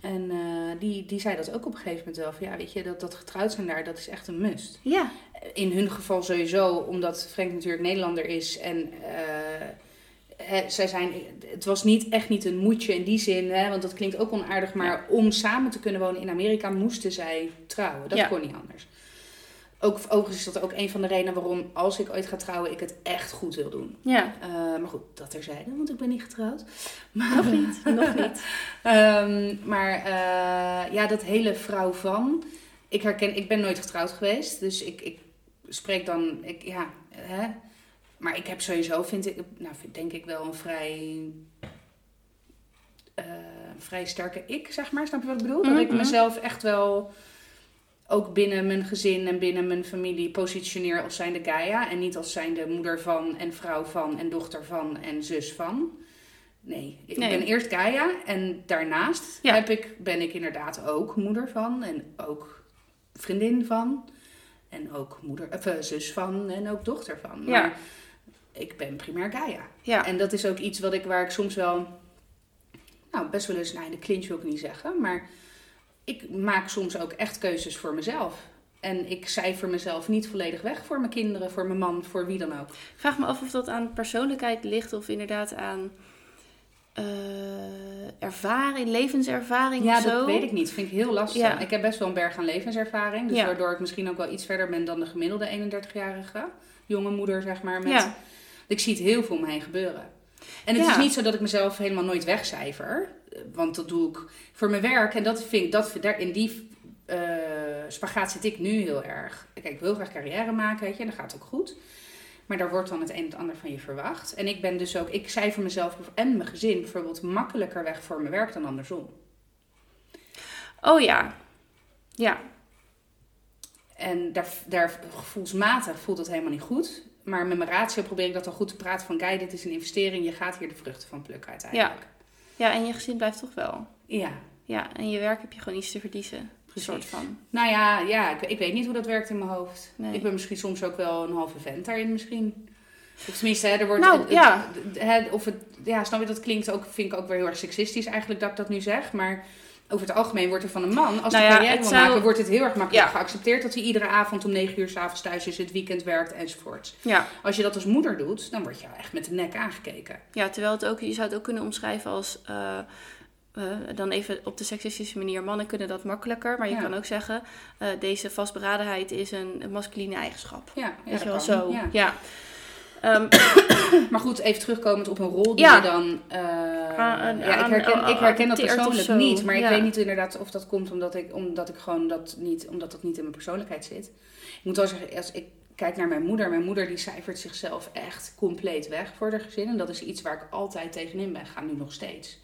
En die, die zei dat ook op een gegeven moment wel. Van, ja, weet je, dat, dat getrouwd zijn daar, dat is echt een must. Ja, In hun geval sowieso, omdat Frank natuurlijk Nederlander is. En zij zijn, het was niet, echt niet een moedje in die zin, hè, want dat klinkt ook onaardig. Maar om samen te kunnen wonen in Amerika moesten zij trouwen. Dat Ja. kon niet anders. Ook, overigens is dat ook een van de redenen waarom, als ik ooit ga trouwen, ik het echt goed wil doen. ja. Eh, maar goed, dat terzijde, want ik ben niet getrouwd. Maar, Nog niet, nog niet. Ehm, maar eh, ja, dat hele vrouw van. Ik herken, ik ben nooit getrouwd geweest, dus ik, ik spreek dan, ik, ja, hè. Maar ik heb sowieso, vind ik, nou, vind- denk ik wel een vrij, eh, vrij sterke ik, zeg maar. Snap je wat ik bedoel? Dat ik Mhm. mezelf echt wel ook binnen mijn gezin en binnen mijn familie positioneer als zijnde Gaia. En niet als zijnde moeder van en vrouw van en dochter van en zus van. Nee, ik Nee. ben eerst Gaia en daarnaast Ja. heb ik, ben ik inderdaad ook moeder van en ook vriendin van. En ook moeder, of, eh, zus van en ook dochter van. Ja. Ik ben primair Gaia. Ja, En dat is ook iets wat ik, waar ik soms wel, nou best wel eens, nou in de clinch wil ik niet zeggen, maar ik maak soms ook echt keuzes voor mezelf. En ik cijfer mezelf niet volledig weg voor mijn kinderen, voor mijn man, voor wie dan ook. vraag me af of dat aan persoonlijkheid ligt of inderdaad aan eh, ervaring, levenservaring Ja, of zo. dat weet ik niet. Vind ik heel lastig. Ja. Ik heb best wel een berg aan levenservaring. Dus Ja. waardoor ik misschien ook wel iets verder ben dan de gemiddelde 31-jarige jonge moeder, zeg maar. Met... Ik zie het heel veel om me heen gebeuren. En het Ja. is niet zo dat ik mezelf helemaal nooit wegcijfer. Want dat doe ik voor mijn werk. En dat vind ik, dat, daar, in die eh spagaat zit ik nu heel erg. Kijk, ik wil graag carrière maken, weet je. En dat gaat ook goed. Maar daar wordt dan het een en het ander van je verwacht. En ik ben dus ook, ik cijfer mezelf en mijn gezin bijvoorbeeld makkelijker weg voor mijn werk dan andersom. Oh ja. Ja. En daar, daar gevoelsmatig voelt het helemaal niet goed. Maar met mijn ratio probeer ik dat dan goed te praten van... Guy, dit is een investering, je gaat hier de vruchten van plukken uiteindelijk. Ja, en je gezin blijft toch wel. Ja, Ja, en je werk heb je gewoon iets te verliezen. Soort van. nou ja, ja ik, ik weet niet hoe dat werkt in mijn hoofd. Nee. Ik ben misschien soms ook wel een halve vent daarin misschien. Of tenminste, hè, er wordt... Nou, het- ja. het- of het, ja, snap je, dat klinkt ook, vind ik ook weer heel erg seksistisch eigenlijk dat ik dat nu zeg. Maar over het algemeen wordt er van een man, als Nou hij ja, carrière het wil zou- maken, wordt het heel erg makkelijk Ja. geaccepteerd dat hij iedere avond om 9 uur s'avonds thuis is, het weekend werkt enzovoort. Ja. Als je dat als moeder doet, dan word je echt met de nek aangekeken. ja, terwijl het ook, je zou het ook kunnen omschrijven als... eh, eh, dan even op de seksistische manier. Mannen kunnen dat makkelijker. Maar je Ja. kan ook zeggen... eh, deze vastberadenheid is een, een masculine eigenschap. Ja, ja dat wel, kan. zo. Ja. Ehm, Maar goed, even terugkomend op een rol die Ja. je dan... eh, Aan- ja, ik aan- herken, ik herken dat persoonlijk niet. Maar ik weet niet inderdaad of dat komt omdat ik, omdat ik gewoon dat niet... Omdat dat niet in mijn persoonlijkheid zit. Ik moet wel zeggen, als ik kijk naar mijn moeder... Mijn moeder die cijfert zichzelf echt compleet weg voor haar gezin. En dat is iets waar ik altijd tegenin ben. Ga nu nog steeds.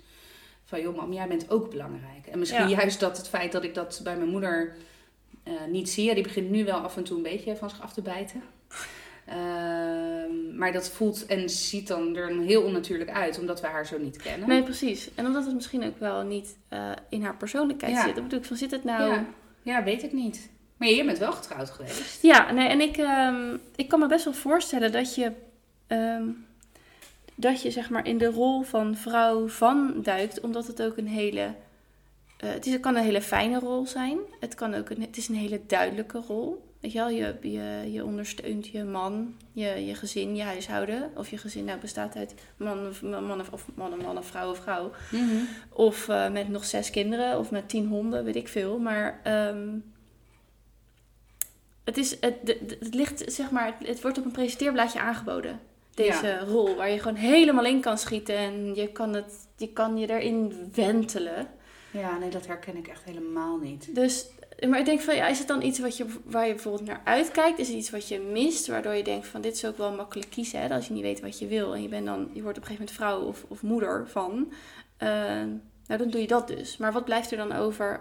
Van, joh mam, jij bent ook belangrijk. En misschien Ja. juist dat het feit dat ik dat bij mijn moeder eh, niet zie. Ja, die begint nu wel af en toe een beetje van zich af te bijten. Ehm, maar dat voelt en ziet dan er heel onnatuurlijk uit, omdat we haar zo niet kennen. Nee, precies. En omdat het misschien ook wel niet eh, in haar persoonlijkheid Ja. zit. Dan bedoel ik van, zit het nou... ja. ja, weet ik niet. Maar je bent wel getrouwd geweest. Ja, nee, en ik, ehm, ik kan me best wel voorstellen dat je, ehm, dat je zeg maar in de rol van vrouw van duikt, omdat het ook een hele, eh, het, is, het kan een hele fijne rol zijn. Het, kan ook een, het is een hele duidelijke rol. Weet je wel, je, je, je ondersteunt je man, je, je gezin, je huishouden. Of je gezin nou bestaat uit man of man of, of man, man of vrouw of vrouw. Of eh, met nog zes kinderen of met tien honden, weet ik veel. Maar ehm, het, is, het, de- het ligt, zeg maar, het, het wordt op een presenteerblaadje aangeboden. Deze rol, waar je gewoon helemaal in kan schieten en je kan, het, je kan je erin wentelen. Ja, nee, dat herken ik echt helemaal niet. Dus, maar ik denk van, ja, is het dan iets wat je, waar je bijvoorbeeld naar uitkijkt? Is het iets wat je mist, waardoor je denkt van, dit is ook wel makkelijk kiezen, hè? Als je niet weet wat je wil en je, bent dan, je wordt op een gegeven moment vrouw of, of moeder van. eh, nou, dan doe je dat dus. Maar wat blijft er dan over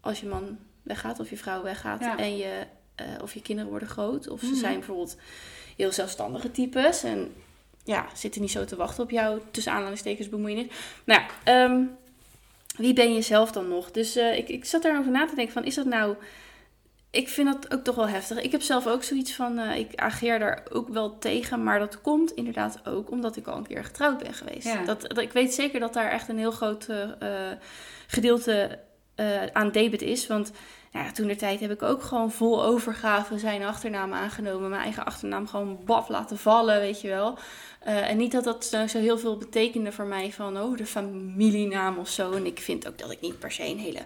als je man weggaat of je vrouw weggaat Ja. en je eh, of je kinderen worden groot. Of ze Mhm. zijn bijvoorbeeld heel zelfstandige types. En ja, zitten niet zo te wachten op jou, tussen aanhalingstekens bemoeienis. Nou ja, ehm, wie ben je zelf dan nog? Dus eh, ik, ik zat daarover na te denken van, is dat nou... Ik vind dat ook toch wel heftig. Ik heb zelf ook zoiets van, eh, ik ageer daar ook wel tegen. Maar dat komt inderdaad ook omdat ik al een keer getrouwd ben geweest. Ja. Dat, dat, ik weet zeker dat daar echt een heel groot eh, gedeelte aan debet is. Want nou ja, toen de tijd heb ik ook gewoon vol overgave zijn achternaam aangenomen. Mijn eigen achternaam gewoon baf laten vallen, weet je wel. Eh, en niet dat dat zo, zo heel veel betekende voor mij van, oh, de familienaam of zo. En ik vind ook dat ik niet per se een hele,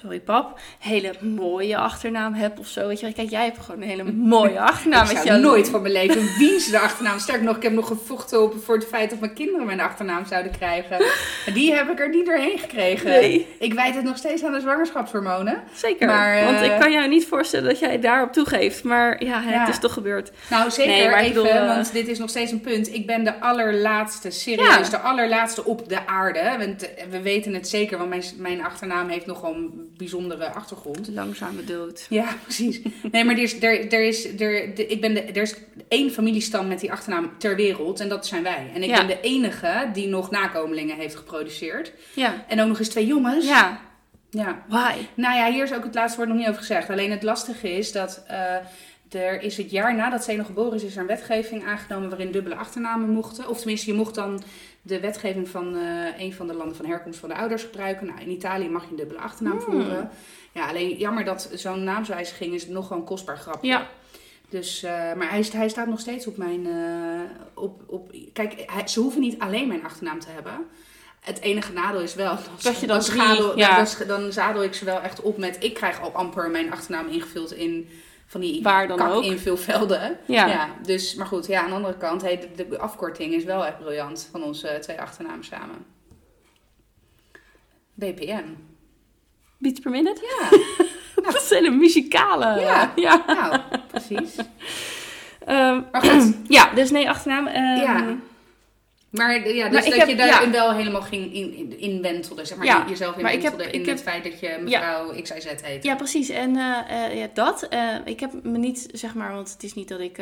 sorry pap, hele mooie achternaam heb of zo. Weet je kijk, jij hebt gewoon een hele mooie achternaam. ik zou nooit van mijn leven wiens de achternaam. Sterker nog, ik heb nog gevochten op voor het feit dat mijn kinderen mijn achternaam zouden krijgen. Die heb ik er niet doorheen gekregen. Nee. Ik wijd het nog steeds aan de zwangerschapshormonen. Zeker, Maar, want eh, ik kan jou niet voorstellen dat jij daarop toegeeft. Maar ja, het Ja. is toch gebeurd. Nou, zeker Nee, maar ik even, bedoel, eh, want dit is nog steeds een punt. Ik ben de allerlaatste, serieus, Ja. de allerlaatste op de aarde. Want eh, we weten het zeker, want mijn, mijn achternaam heeft nogal bijzondere achtergrond. Langzame dood. Ja, precies. Nee, maar er is, er, er is, er, de- ik ben de, er is één familiestam met die achternaam ter wereld en dat zijn wij. En ik Ja. ben de enige die nog nakomelingen heeft geproduceerd. Ja. En ook nog eens twee jongens. Ja. ja. Why? Nou ja, hier is ook het laatste woord nog niet over gezegd. Alleen het lastige is dat eh, er is het jaar nadat Zeno geboren is, is er een wetgeving aangenomen waarin dubbele achternamen mochten. Of tenminste, je mocht dan de wetgeving van eh, een van de landen van herkomst van de ouders gebruiken. Nou, in Italië mag je een dubbele achternaam Hmm. voeren. Ja, alleen jammer dat zo'n naamswijziging is nog een kostbaar grapje. Ja. Dus, eh, maar hij, hij staat nog steeds op mijn. eh, op, op, kijk, hij- ze hoeven niet alleen mijn achternaam te hebben. Het enige nadeel is wel. Dat je dan drie, schadel, ja. dan, dan, dan zadel ik ze wel echt op met. Ik krijg al amper mijn achternaam ingevuld in van die Waar dan ook. invulvelden. Ja. dus, maar goed, ja, aan de andere kant, hey, de, de afkorting is wel echt briljant van onze twee achternamen samen. BPM. Beats per minute? Ja, Dat is een muzikale. Ja. ja. nou, precies. Ehm, Maar goed, ja, dus nee, achternaam. ehm, Ja. Maar ja, dus dat heb- je daarin ja. wel helemaal ging in, in, zeg maar, Ja, jezelf maar heb- in heb- het feit dat je mevrouw XIZ heet. Ja, precies. En eh, eh, ja, dat. eh, ik heb me niet, zeg maar, want het is niet dat ik,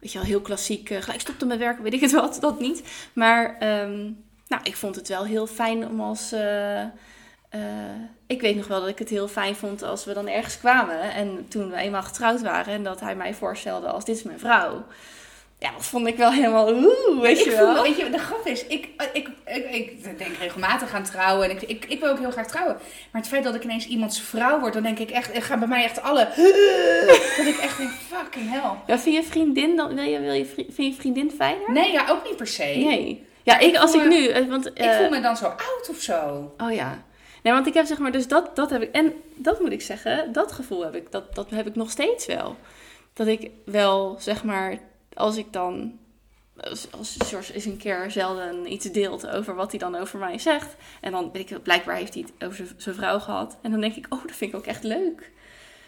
weet je wel, heel klassiek gelijk stopte met werken, weet ik het wat, dat niet. Maar, ehm, nou, ik vond het wel heel fijn om als. ik weet nog wel dat ik het heel fijn vond als we dan ergens kwamen. En toen we eenmaal getrouwd waren en dat hij mij voorstelde als dit is mijn vrouw. Ja, dat vond ik wel helemaal oeh, weet Ik je voel, wel. weet je, de grap is, ik, ik, ik, ik denk regelmatig aan trouwen en ik, ik, ik wil ook heel graag trouwen. Maar het feit dat ik ineens iemands vrouw word, dan denk ik echt, gaan bij mij echt alle, dat ik echt denk, fucking hell. Ja, vind je vriendin dan, wil je, wil je, vind je vriendin fijner? Nee, ja, ook niet per se. Nee. Ja, ik, als ik nu, eh, want... Ik eh, voel me dan zo oud of zo. Oh ja. Nee, want ik heb zeg maar, dus dat, dat heb ik. En dat moet ik zeggen, dat gevoel heb ik, dat, dat heb ik nog steeds wel. Dat ik wel, zeg maar, als ik dan. Als, George eens een keer zelden iets deelt over wat hij dan over mij zegt. En dan weet ik, blijkbaar heeft hij het over zijn- vrouw gehad. En dan denk ik, oh, dat vind ik ook echt leuk.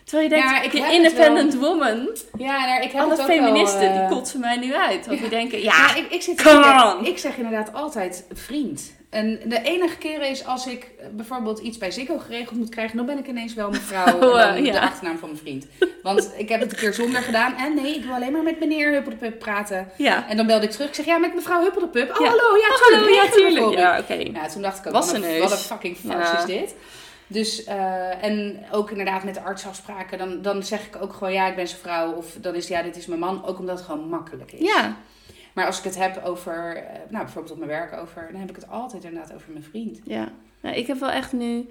Terwijl je denkt, Ja, ik independent woman. Ja, nou, ik heb Alle het ook feministen, wel, eh, die kotsen mij nu uit. Want ja. die denken, Ja, ja, ik, ik, zit ik zeg inderdaad altijd vriend. En de enige keren is als ik eh, bijvoorbeeld iets bij Ziggo geregeld moet krijgen, dan ben ik ineens wel mevrouw Oh, en dan eh, ja. de achternaam van mijn vriend. Want ik heb het een keer zonder gedaan en nee, ik wil alleen maar met meneer Huppeldepup praten. ja. En dan belde ik terug, ik zeg ja, met mevrouw Huppeldepup. Oh, Ja. hallo, ja, Oh, hallo, ja, tuurlijk. Ja, oké. Ja, toen dacht ik ook, Was wat een, wat fucking farce is dit. Dus, eh, en ook inderdaad met de artsafspraken, dan, dan zeg ik ook gewoon ja, ik ben zijn vrouw. Of dan is ja, dit is mijn man. Ook omdat het gewoon makkelijk is. Ja, Maar als ik het heb over, eh, nou bijvoorbeeld op mijn werk over, dan heb ik het altijd inderdaad over mijn vriend. ja. Nou, ik heb wel echt nu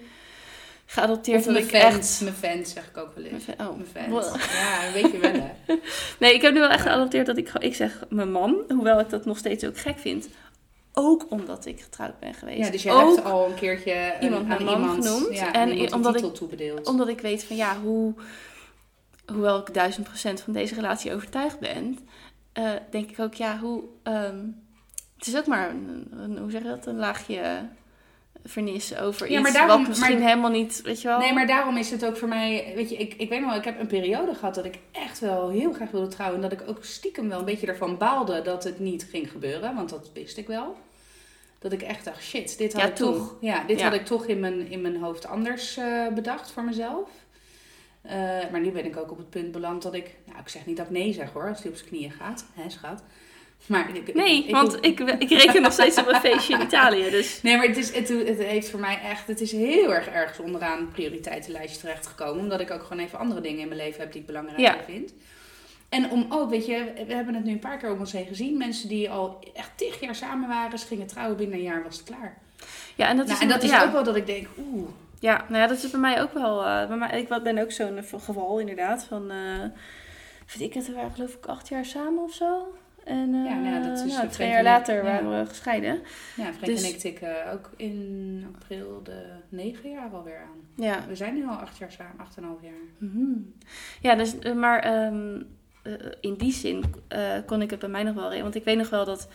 geadopteerd Of mijn vent, echt... mijn vent zeg ik ook wel Mijn eens. vent- Oh. Mijn Wow. vent. Ja, weet je wel hè. Nee, ik heb nu wel echt geadopteerd dat ik, ik zeg mijn man, hoewel ik dat nog steeds ook gek vind. Ook omdat ik getrouwd ben geweest. Ja, dus je ook hebt al een keertje een- iemand aan mijn man iemand, genoemd. Ja, En iemand omdat een ik- titel toebedeeld. omdat ik weet van ja, hoe, hoewel ik duizend procent van deze relatie overtuigd ben, eh, denk ik ook ja, hoe. ehm, het is ook maar een, een- hoe zeg je dat, een laagje vernis over Ja, iets maar daarom- wat misschien maar- helemaal niet, weet je wel. Nee, maar daarom is het ook voor mij, weet je, ik, ik weet nog wel, ik heb een periode gehad dat ik echt wel heel graag wilde trouwen. En dat ik ook stiekem wel een beetje ervan baalde dat het niet ging gebeuren, want dat wist ik wel. Dat ik echt dacht, shit, dit had Ja, ik toch, ja, dit Ja. had ik toch in mijn, in mijn hoofd anders eh, bedacht voor mezelf. Eh, maar nu ben ik ook op het punt beland dat ik... Nou, ik zeg niet dat ik nee zeg hoor, als hij op zijn knieën gaat. Hè, schat? Maar ik, Nee, ik- want ik- ik, reken nog steeds op een feestje in Italië. Dus Nee, maar het, is, het, het heeft voor mij echt... Het is heel erg ergens onderaan het prioriteitenlijstje terechtgekomen. Omdat ik ook gewoon even andere dingen in mijn leven heb die ik belangrijker Ja. vind. En om ook, weet je, we hebben het nu een paar keer om ons heen gezien. Mensen die al echt tig jaar samen waren, ze gingen trouwen binnen een jaar was het klaar. ja, en dat Nou, is, en dat is ja. ook wel dat ik denk, oeh, Ja, nou ja, dat is bij mij ook wel. eh, bij mij, ik ben ook zo'n eh, geval inderdaad. Van, eh weet ik het, we waren geloof ik acht jaar samen of zo. En eh, Ja, nou ja, dat is nou, twee jaar ik, later ja. waren we gescheiden. Ja, Dus- en ik tikken ook in april de negen jaar alweer aan. Ja. We zijn nu al acht jaar samen, acht en een half jaar. Mhm. Ja, dus, eh, maar ehm, eh, in die zin eh, kon ik het bij mij nog wel. Want ik weet nog wel dat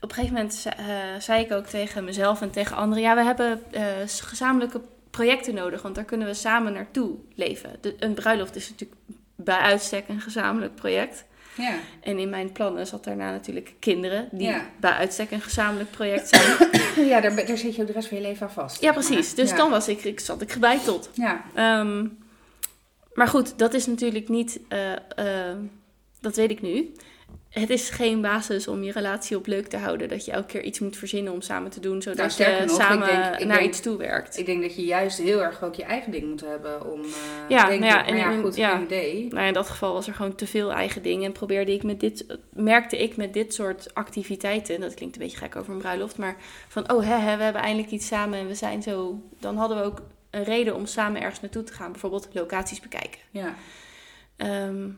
op een gegeven moment ze- eh, zei ik ook tegen mezelf en tegen anderen: ja, we hebben eh, gezamenlijke projecten nodig, want daar kunnen we samen naartoe leven. De, een bruiloft is natuurlijk bij uitstek een gezamenlijk project. Ja, En in mijn plannen zat daarna natuurlijk kinderen, die Ja. bij uitstek een gezamenlijk project zijn. ja daar, daar zit je ook de rest van je leven aan vast. ja, precies. Dus Ja. dan was ik, ik, zat ik gebeiteld. Ja, Ehm, maar goed, dat is natuurlijk niet, eh, eh, dat weet ik nu. Het is geen basis om je relatie op leuk te houden. Dat je elke keer iets moet verzinnen om samen te doen, zodat Nou, je nog, ik samen denk- ik naar denk- iets toe werkt. ik denk dat je juist heel erg ook je eigen ding moet hebben om... eh Ja, denk nou ja, en- ja, goed, ja. idee. Nou, in dat geval was er gewoon te veel eigen dingen. En probeerde ik met dit, merkte ik met dit soort activiteiten, dat klinkt een beetje gek over een bruiloft, maar van oh hè, hè, we hebben eindelijk iets samen en we zijn zo. Dan hadden we ook een reden om samen ergens naartoe te gaan. Bijvoorbeeld locaties bekijken. Ja. Ehm,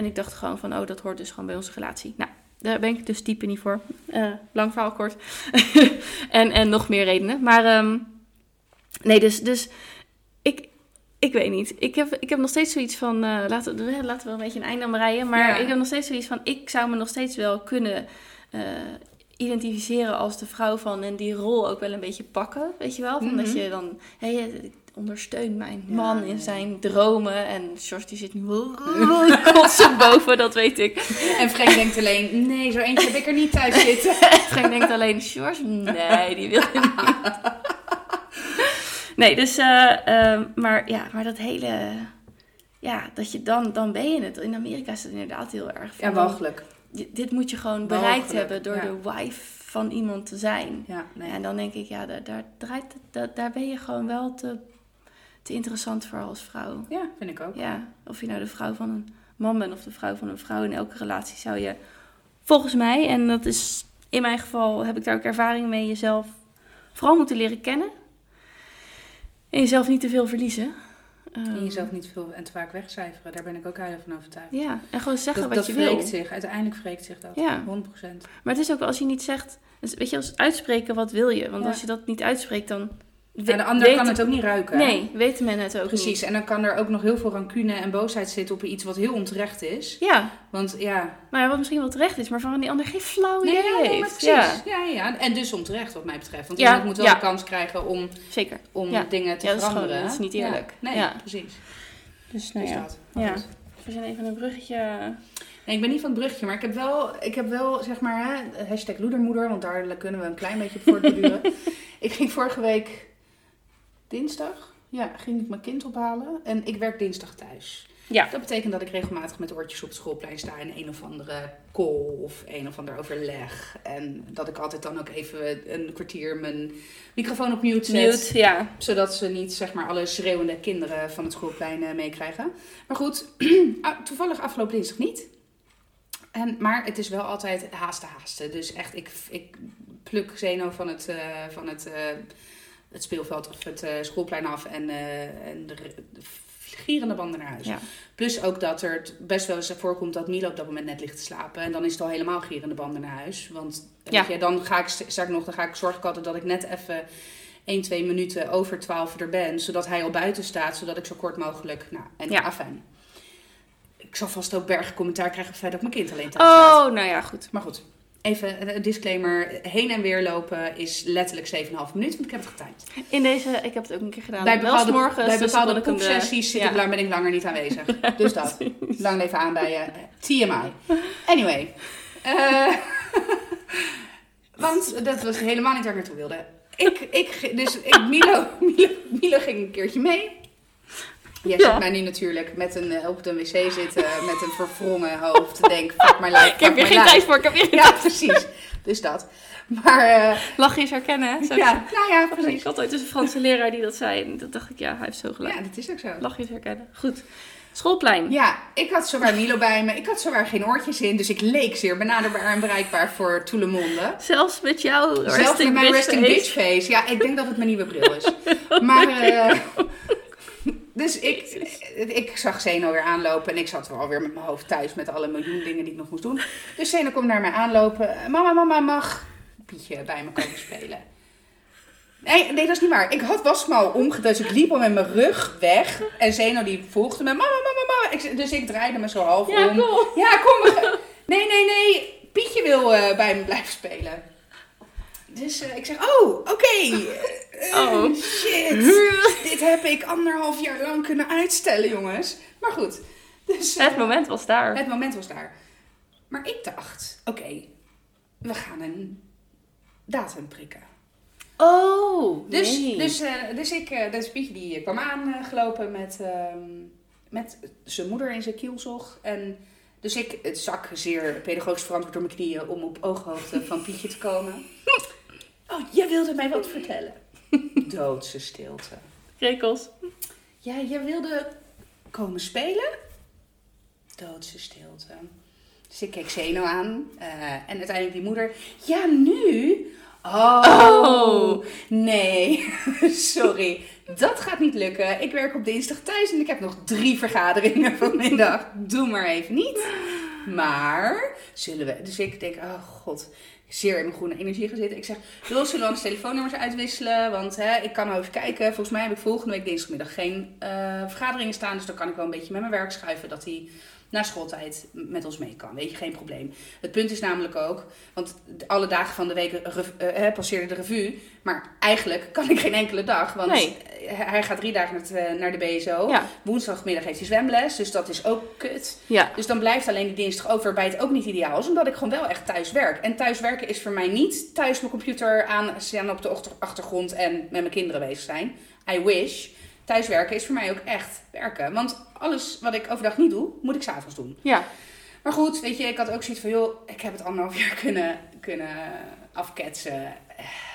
en ik dacht gewoon van, oh, dat hoort dus gewoon bij onze relatie. Nou, daar ben ik dus type niet voor. Eh, lang verhaal kort. en, en nog meer redenen. Maar ehm, nee, dus, dus ik, ik weet niet. Ik heb, ik heb nog steeds zoiets van, eh, laten, we, laten we een beetje een einde aan breien. Maar Ja. ik heb nog steeds zoiets van, ik zou me nog steeds wel kunnen eh, identificeren als de vrouw van en die rol ook wel een beetje pakken. Weet je wel? Van dat Mhm. je dan, hé, je ondersteunt mijn Ja, man in zijn dromen. En George die zit nu kotsen boven, dat weet ik. En Frank denkt alleen, nee, zo eentje heb ik er niet thuis zitten. Frank denkt alleen, George? Nee, die wil je niet. Nee, dus, eh, ehm, maar ja, maar dat hele, ja, dat je dan, dan ben je het. In Amerika is het inderdaad heel erg van, Ja, dit- moet je gewoon bereikt hebben door ja. de wife van iemand te zijn. Ja, nee. En dan denk ik, ja, daar, daar, draait daar ben je gewoon wel te, te interessant voor als vrouw. Ja, vind ik ook. Ja, of je nou de vrouw van een man bent of de vrouw van een vrouw. In elke relatie zou je, volgens mij, en dat is in mijn geval, heb ik daar ook ervaring mee, jezelf vooral moeten leren kennen. En jezelf niet te veel verliezen. En Ehm, jezelf niet veel en te vaak wegcijferen, daar ben ik ook heilig van overtuigd. Ja, en gewoon zeggen dat wat dat je wil. wreekt zich, uiteindelijk wreekt zich dat. Ja. 100%. Maar het is ook wel als je niet zegt, dus weet je, als uitspreken wat wil je. Want Ja. als je dat niet uitspreekt, dan Ja, de ander weet- kan het ook niet ruiken. Nee, weten men het ook Precies, niet. en dan kan er ook nog heel veel rancune en boosheid zitten op iets wat heel onterecht is. Ja, Want ja, nou ja, wat misschien wel terecht is, maar van die ander geen flauw nee, idee ja, nee, maar heeft. precies. Ja, Ja. Ja, en dus onterecht wat mij betreft. Want Ja, iemand moet wel ja. de kans krijgen om, zeker. om Ja. dingen te Ja, veranderen. gewoon- dat is niet eerlijk. Ja, nee, Ja. precies. Dus nou Dus ja. dat. Maar Ja. goed. We zijn even een bruggetje. Nee, ik ben niet van het bruggetje, maar ik heb wel, ik heb wel zeg maar, hè, hashtag loedermoeder, want daar kunnen we een klein beetje op voortborduren. ik ging vorige week dinsdag, ja, ging ik mijn kind ophalen en ik werk dinsdag thuis. Ja. Dat betekent dat ik regelmatig met oortjes op het schoolplein sta in een of andere call of een of ander overleg. En dat ik altijd dan ook even een kwartier mijn microfoon op mute zet. Mute, ja. Zodat ze niet zeg maar alle schreeuwende kinderen van het schoolplein eh, meekrijgen. Maar goed, ah, toevallig afgelopen dinsdag niet. En, maar het is wel altijd haasten haasten. Dus echt, ik, ik pluk Zeno van het, eh, van het, eh, het speelveld of het eh, schoolplein af en, eh, en de, de gierende banden naar huis. Ja. Plus ook dat er best wel eens voorkomt dat Milo op dat moment net ligt te slapen. En dan is het al helemaal gierende banden naar huis. Want Ja. je, dan ga ik, zeg ik nog, dan ga ik zorg ik altijd dat ik net even 1, 2 minuten over 12 er ben. Zodat hij al buiten staat, zodat ik zo kort mogelijk, nou, en Ja. afijn. Ik zal vast ook bergen commentaar krijgen op het feit dat mijn kind alleen thuis. Oh, nou ja, goed. Maar goed, even een disclaimer. Heen en weer lopen is letterlijk 7,5 minuten, want ik heb het getimed. In deze, ik heb het ook een keer gedaan. bij bepaalde, s'morgens, bij dus bepaalde de- poepsessies zit ja. ben ik langer niet aanwezig. dus dat. Lang leven aan bij je. TMI. Anyway. Eh, want dat was helemaal niet waar ik naartoe wilde. Ik, ik, dus ik, Milo, Milo, Milo ging een keertje mee. Jij Ja. ziet mij nu natuurlijk met een, eh, op de wc zitten met een verwrongen hoofd. Te denken, fuck my life, Ik heb hier geen tijd voor, ik heb hier geen Ja, precies. Dus dat. Maar eh, Lachje is herkennen? Zo- ja, nou ja, Ik precies. had ooit dus een Franse leraar die dat zei. En dat dacht ik, ja, hij heeft zo gelijk. Ja, dat is ook zo. Lachje is herkennen. Goed. Schoolplein. Ja, ik had zowaar Milo bij me. Ik had zowaar geen oortjes in. Dus ik leek zeer benaderbaar en bereikbaar voor Toelemonde. Zelfs met jouw Zelfs resting met mijn resting bitch face. Ja, ik denk dat het mijn nieuwe bril is. Maar, dus ik, ik zag Zeno weer aanlopen. En ik zat wel weer met mijn hoofd thuis met alle miljoen dingen die ik nog moest doen. Dus Zeno komt naar mij aanlopen. Mama, mama, mag Pietje bij me komen spelen? Nee, nee, dat is niet waar. Ik had wasmouw omgedaan, dus ik liep al met mijn rug weg. En Zeno die volgde me. Mama, mama, mama. Ik, dus ik draaide me zo half Ja, om. cool. Ja, kom. Nee, nee, nee. Pietje wil eh, bij me blijven spelen. Dus eh, ik zeg, oh, oké. Eh, Oh. Shit. Dit heb ik anderhalf jaar lang kunnen uitstellen, jongens. Maar goed. Dus, eh, Het moment was daar. het moment was daar. Maar ik dacht, oké, we gaan een datum prikken. Oh, Dus, nee. dus, eh, dus, ik, eh, dus Pietje die kwam aangelopen met, ehm, met zijn moeder in zijn kielzog. En dus ik het zak zeer pedagogisch verantwoord door mijn knieën om op ooghoogte van Pietje te komen. Oh, jij wilde mij wat vertellen. Doodse stilte. Krekels. Ja, jij wilde komen spelen? Doodse stilte. Dus ik keek Zeno aan. eh, en uiteindelijk die moeder. Ja, nu? Oh, Oh. nee. Sorry. Dat gaat niet lukken. Ik werk op dinsdag thuis en ik heb nog drie vergaderingen vanmiddag. Doe maar even niet. Maar, zullen we... Dus ik denk, oh god, zeer in mijn groene energie gezeten. Ik zeg, zullen we anders telefoonnummers uitwisselen? Want hè, ik kan nou even kijken. Volgens mij heb ik volgende week dinsdagmiddag geen eh, vergaderingen staan. Dus dan kan ik wel een beetje met mijn werk schuiven dat hij na schooltijd met ons mee kan. Weet je, geen probleem. Het punt is namelijk ook, want alle dagen van de week eh, eh, passeerde de revue. Maar eigenlijk kan ik geen enkele dag, want Nee. eh, hij gaat drie dagen naar, de BSO. Ja. Woensdagmiddag heeft hij zwemles, dus dat is ook kut. Ja. Dus dan blijft alleen die dinsdag over, waarbij het ook niet ideaal is, omdat ik gewoon wel echt thuis werk. En thuis werken is voor mij niet thuis mijn computer aan staan op de achter- achtergrond en met mijn kinderen bezig zijn. I wish. Thuiswerken is voor mij ook echt werken. Want alles wat ik overdag niet doe, moet ik s'avonds doen. Ja. Maar goed, weet je, ik had ook zoiets van, joh, ik heb het anderhalf jaar kunnen, kunnen afketsen.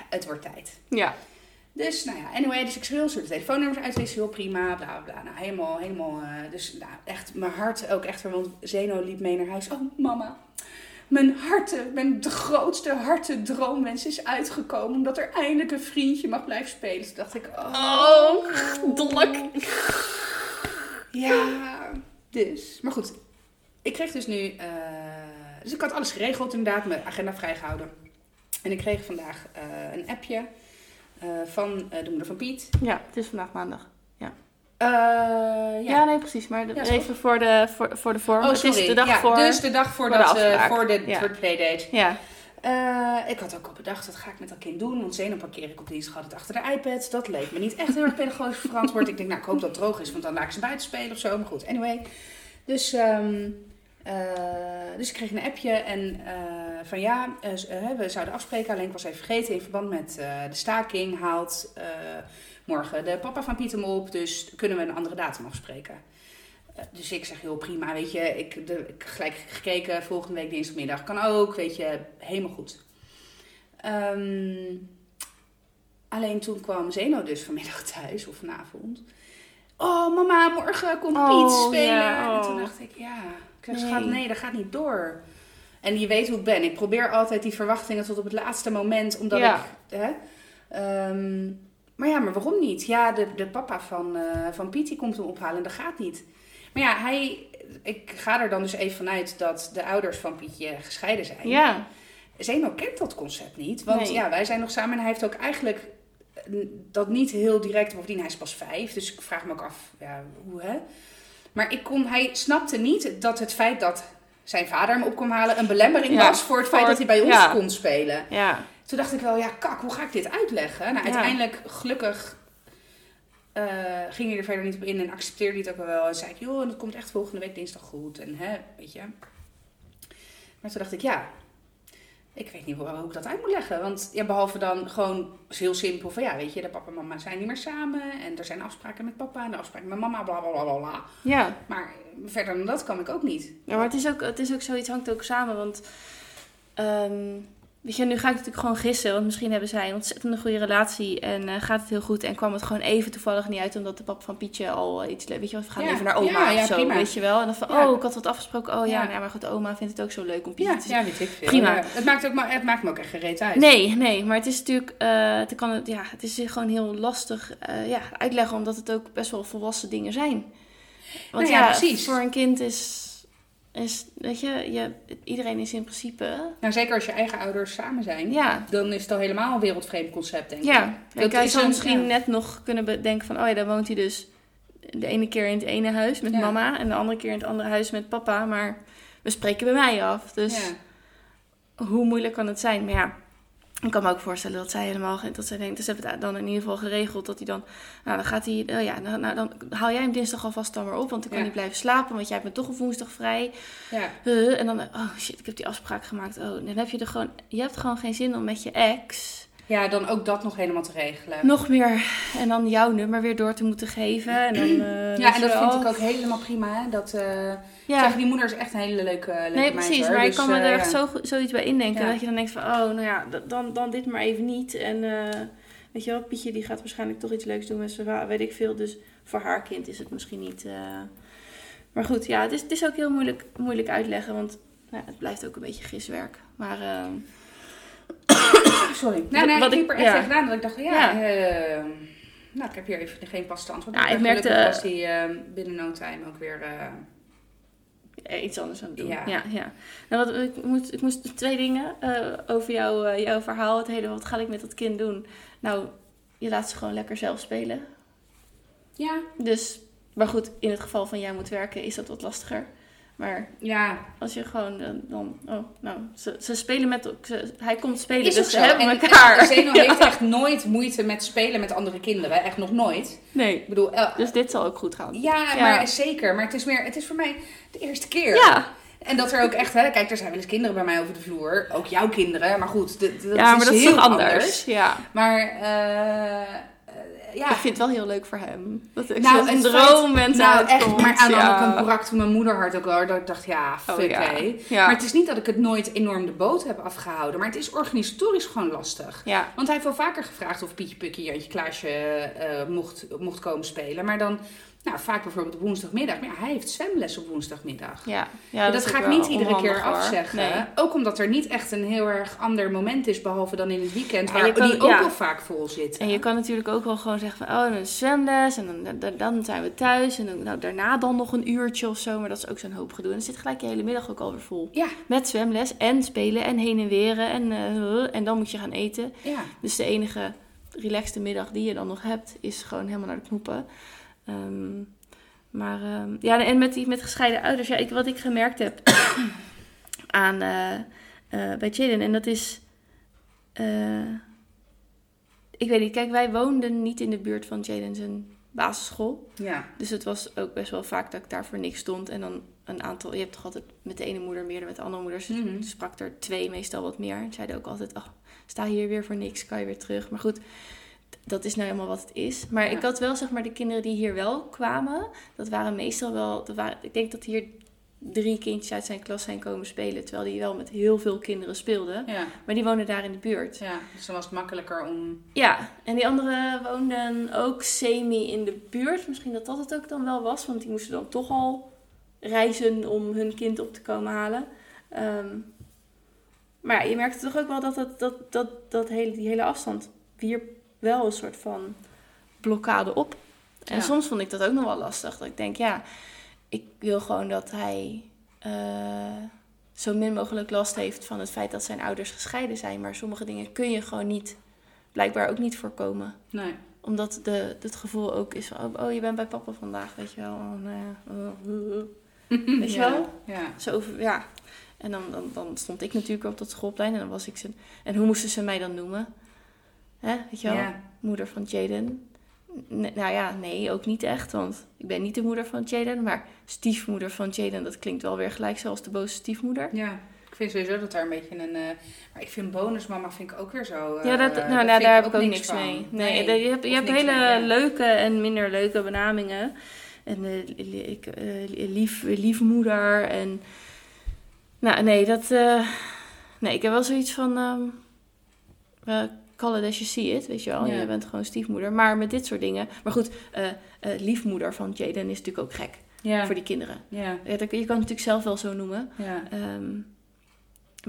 Het wordt tijd. Ja. Dus, nou ja, anyway, dus ik schreeuw, zullen de telefoonnummers uitwisselen, prima, bla bla bla. Nou, helemaal, helemaal, eh, dus nou, echt, mijn hart ook echt, want Zeno liep mee naar huis. Oh, mama, mijn harte, mijn grootste harte droomwens is uitgekomen, omdat er eindelijk een vriendje mag blijven spelen. Toen dacht ik, oh, Oh, dolk. ja, dus. Maar goed, ik kreeg dus nu, eh, dus ik had alles geregeld inderdaad, mijn agenda vrijgehouden. En ik kreeg vandaag eh, een appje eh, van de moeder van Piet. Ja, het is vandaag maandag. Eh, Ja, ja. nee, precies. Maar de- Ja, is even voor de, voor, voor de vorm. Oh, het sorry. is de dag ja, voor... Dus de dag voor de eh, voor, de, Ja. voor de playdate. Ja. Eh, ik had ook al bedacht, wat ga ik met dat kind doen? Want Zeno parkeer ik op dinsdag altijd achter de iPad. Dat leek me niet echt heel erg pedagogisch verantwoord. ik denk, nou, ik hoop dat het droog is, want dan laat ik ze buiten spelen of zo. Maar goed, anyway. Dus, ehm, eh, dus ik kreeg een appje en eh, van ja, eh, eh, we zouden afspreken. Alleen was even vergeten in verband met eh, de staking haalt eh, morgen de papa van Piet hem op. Dus kunnen we een andere datum afspreken. Eh, Dus ik zeg heel prima, weet je, ik, de, gelijk gekeken, volgende week dinsdagmiddag kan ook, weet je, helemaal goed. Ehm, alleen toen kwam Zeno dus vanmiddag thuis, of vanavond. Oh mama, morgen komt Oh, Piet spelen. En toen oh. dacht ik, ja, ik Nee. schat, nee, dat gaat niet door. En je weet hoe ik ben. Ik probeer altijd die verwachtingen tot op het laatste moment, omdat Ja. ik... Hè, ehm, maar ja, maar waarom niet? Ja, de, de papa van, eh, van Piet die komt hem ophalen en dat gaat niet. Maar ja, hij, ik ga er dan dus even vanuit dat de ouders van Pietje gescheiden zijn. Ja. Zeno kent dat concept niet. Want Nee. ja, wij zijn nog samen en hij heeft ook eigenlijk dat niet heel direct. Bovendien, hij is pas vijf. Dus ik vraag me ook af, ja, hoe hè? Maar ik kon, hij snapte niet dat het feit dat zijn vader hem op kon halen een belemmering Ja, was voor het feit dat hij bij ons ja. kon spelen. Ja. Toen dacht ik wel, ja, kak, hoe ga ik dit uitleggen? Nou, uiteindelijk, gelukkig, eh, ging hij er verder niet op in en accepteerde hij het ook wel. En zei ik, joh, en het komt echt volgende week dinsdag goed. En hè, weet je. Maar toen dacht ik, ja, Ik weet niet hoe, hoe ik dat uit moet leggen. Want ja, behalve dan gewoon heel simpel van ja, weet je, de papa en mama zijn niet meer samen. En er zijn afspraken met papa en de afspraken met mama, bla bla bla. Ja, Maar verder dan dat kan ik ook niet. Ja, maar het is ook, het is ook zoiets, hangt ook samen. Want ehm, weet je, nu ga ik natuurlijk gewoon gissen. Want misschien hebben zij een ontzettend goede relatie en eh, gaat het heel goed. En kwam het gewoon even toevallig niet uit, omdat de papa van Pietje al eh, iets leuk. Weet je we gaan Ja, even naar oma ja, of zo, prima. weet je wel. En dan van, oh, ik had wat afgesproken. Oh ja, nou, maar goed, oma vindt het ook zo leuk om Pietje Ja, te zien. ja weet ik veel. Prima. Het, maakt ook, maar, het maakt me ook echt gereed uit. Nee, nee, maar het is natuurlijk, eh, het, kan, ja, het is gewoon heel lastig ja, uitleggen, omdat het ook best wel volwassen dingen zijn. Want Nou ja, ja, precies. voor een kind is, is weet je, je, iedereen is in principe, Nou, zeker als je eigen ouders samen zijn. ja, Dan is het al helemaal een wereldvreemd concept, denk ik. Ja, Dat zou een- misschien ja. net nog kunnen bedenken van... oh ja, dan woont hij dus de ene keer in het ene huis met Ja. mama... en de andere keer in het andere huis met papa. Maar we spreken bij mij af. Dus Ja. hoe moeilijk kan het zijn? Maar ja, ik kan me ook voorstellen dat zij helemaal... geen- dat zij denkt, dus hebben het dan in ieder geval geregeld... dat hij dan... nou, dan gaat hij... oh ja, nou, nou, dan haal jij hem dinsdag alvast dan maar op... want dan kan Ja. hij blijven slapen... want jij hebt me toch op woensdag vrij. ja. Huh, en dan... oh shit, ik heb die afspraak gemaakt. Oh, dan heb je er gewoon... je hebt gewoon geen zin om met je ex... Ja, dan ook dat nog helemaal te regelen. nog meer en dan jouw nummer weer door te moeten geven. En dan, eh, ja, en dat vind ik ook helemaal prima. Hè? Dat, eh Ja, zeg, die moeder is echt een hele leuke, leuke nee, precies. Maar ik Dus, kan me eh, er echt zo, zoiets bij indenken. Dat je dan denkt van, oh, nou ja, dan, dan dit maar even niet. En weet je wel, Pietje die gaat waarschijnlijk toch iets leuks doen met zijn weet ik veel. Dus voor haar kind is het misschien niet... Maar goed, ja, het is, het is ook heel moeilijk, moeilijk uitleggen. Want nou, het blijft ook een beetje giswerk. Maar Sorry. Wat- Nee, nee, wat ik liep er echt ja. tegenaan dat ik dacht, van, ja, Ja. eh, nou, ik heb hier even geen paste antwoord. Ja, ik merkte- gelukkig was die eh, binnen no time ook weer... eh, eh, iets anders aan het doen. Ja, Ja. ja. Nou, wat, ik, moest, ik moest twee dingen eh, over jou, eh, jouw verhaal. Het hele, wat ga ik met dat kind doen? Nou, je laat ze gewoon lekker zelf spelen. ja, Dus, maar goed, in het geval van jij moet werken is dat wat lastiger. Maar ja, als je gewoon dan, dan oh, nou, ze, ze spelen met, ze, hij komt spelen, is dus ze hebben En, elkaar. en Zeno Ja. heeft echt nooit moeite met spelen met andere kinderen. Echt nog nooit. Nee, Ik bedoel, eh, dus dit zal ook goed gaan. ja, Ja. maar zeker. Maar het is, meer, het is voor mij de eerste keer. Ja, En dat er ook echt, hè, kijk, er zijn wel eens kinderen bij mij over de vloer. Ook jouw kinderen, maar goed, dat, ja maar dat is heel toch anders. Ja. Maar, eh, eh, ja. Ik vind het wel heel leuk voor hem. Dat ik Nou, een droomwens nou, echt, maar aan de andere kant brak toen mijn moederhart ook wel. Dat ik dacht, ja, Oh, fuck ja. hé. Ja. Maar het is niet dat ik het nooit enorm de boot heb afgehouden. Maar het is organisatorisch gewoon lastig. Ja, Want hij heeft wel vaker gevraagd of Pietje Pukkie, Jantje Klaasje eh, mocht, mocht komen spelen. Maar dan, nou, vaak bijvoorbeeld woensdagmiddag. Maar ja, hij heeft zwemles op woensdagmiddag. ja. ja dat, ga ik niet iedere keer afzeggen. Nee. Ook omdat er niet echt een heel erg ander moment is, behalve dan in het weekend, waar kan- die ook ja. wel vaak vol zit. En je kan natuurlijk ook wel gewoon zeggen van, oh, is zwemles en dan, dan, zijn we thuis. En dan, nou, daarna dan nog een uurtje of zo, maar dat is ook zo'n hoop gedoe. En dan zit gelijk je hele middag ook alweer vol. Ja, Met zwemles en spelen en heen en weren en, eh, en dan moet je gaan eten. ja. Dus de enige relaxte middag die je dan nog hebt, is gewoon helemaal naar de knoepen. Ehm, maar ehm, ja, en met, die, met gescheiden ouders, ja, ik, wat ik gemerkt heb aan, eh, eh, bij Jaden, en dat is, eh, ik weet niet, kijk, wij woonden niet in de buurt van Jaden zijn basisschool. ja. Dus het was ook best wel vaak dat ik daar voor niks stond. En dan een aantal, je hebt toch altijd met de ene moeder meer dan met de andere moeder. Dus Mhm. sprak er twee meestal wat meer. En zeiden ook altijd, oh, sta hier weer voor niks, kan je weer terug. Maar goed, dat is nou helemaal wat het is. Maar Ja. ik had wel, zeg maar, de kinderen die hier wel kwamen, dat waren meestal wel, dat waren, ik denk dat hier drie kindjes uit zijn klas zijn komen spelen. Terwijl die wel met heel veel kinderen speelde. Ja, Maar die woonden daar in de buurt. ja, dus dan was het makkelijker om... Ja, en die anderen woonden ook semi in de buurt. Misschien dat dat het ook dan wel was, want die moesten dan toch al reizen om hun kind op te komen halen. Ehm, maar ja, je merkte toch ook wel dat, dat, dat, dat, dat hele, die hele afstand wierp wel een soort van blokkade op. En Ja. soms vond ik dat ook nog wel lastig. Dat ik denk, ja, ik wil gewoon dat hij eh, zo min mogelijk last heeft van het feit dat zijn ouders gescheiden zijn. Maar sommige dingen kun je gewoon niet, blijkbaar ook niet voorkomen Nee. omdat de, het gevoel ook is van, oh, oh, je bent bij papa vandaag, weet je wel. Oh, ja. Weet je ja, wel? Ja. Zo ja. En dan, dan, dan stond ik natuurlijk op dat schoolplein en dan was ik ze... En hoe moesten ze mij dan noemen? Hè, weet je wel? Ja. Moeder van Jaden. N- nou ja, nee, ook niet echt, want ik ben niet de moeder van Jaden, maar stiefmoeder van Jaden, dat klinkt wel weer gelijk zoals de boze stiefmoeder. Ja. Ik vind sowieso dat daar een beetje een... eh, maar ik vind bonusmama vind ik ook weer zo... eh, ja, dat, nou, vind daar, daar heb ik ook niks van. mee. Nee, je hebt, je hebt hele mee, ja. leuke en minder leuke benamingen. En eh, ik, eh, lief, liefmoeder en... Nou, nee, dat... eh, nee, ik heb wel zoiets van... ehm eh, call it as you see it, weet je wel. Ja. Je bent gewoon stiefmoeder. Maar met dit soort dingen... Maar goed, eh, eh, liefmoeder van Jaden is natuurlijk ook gek Ja, voor die kinderen. ja, Ja, Je kan het natuurlijk zelf wel zo noemen. ja. Ehm,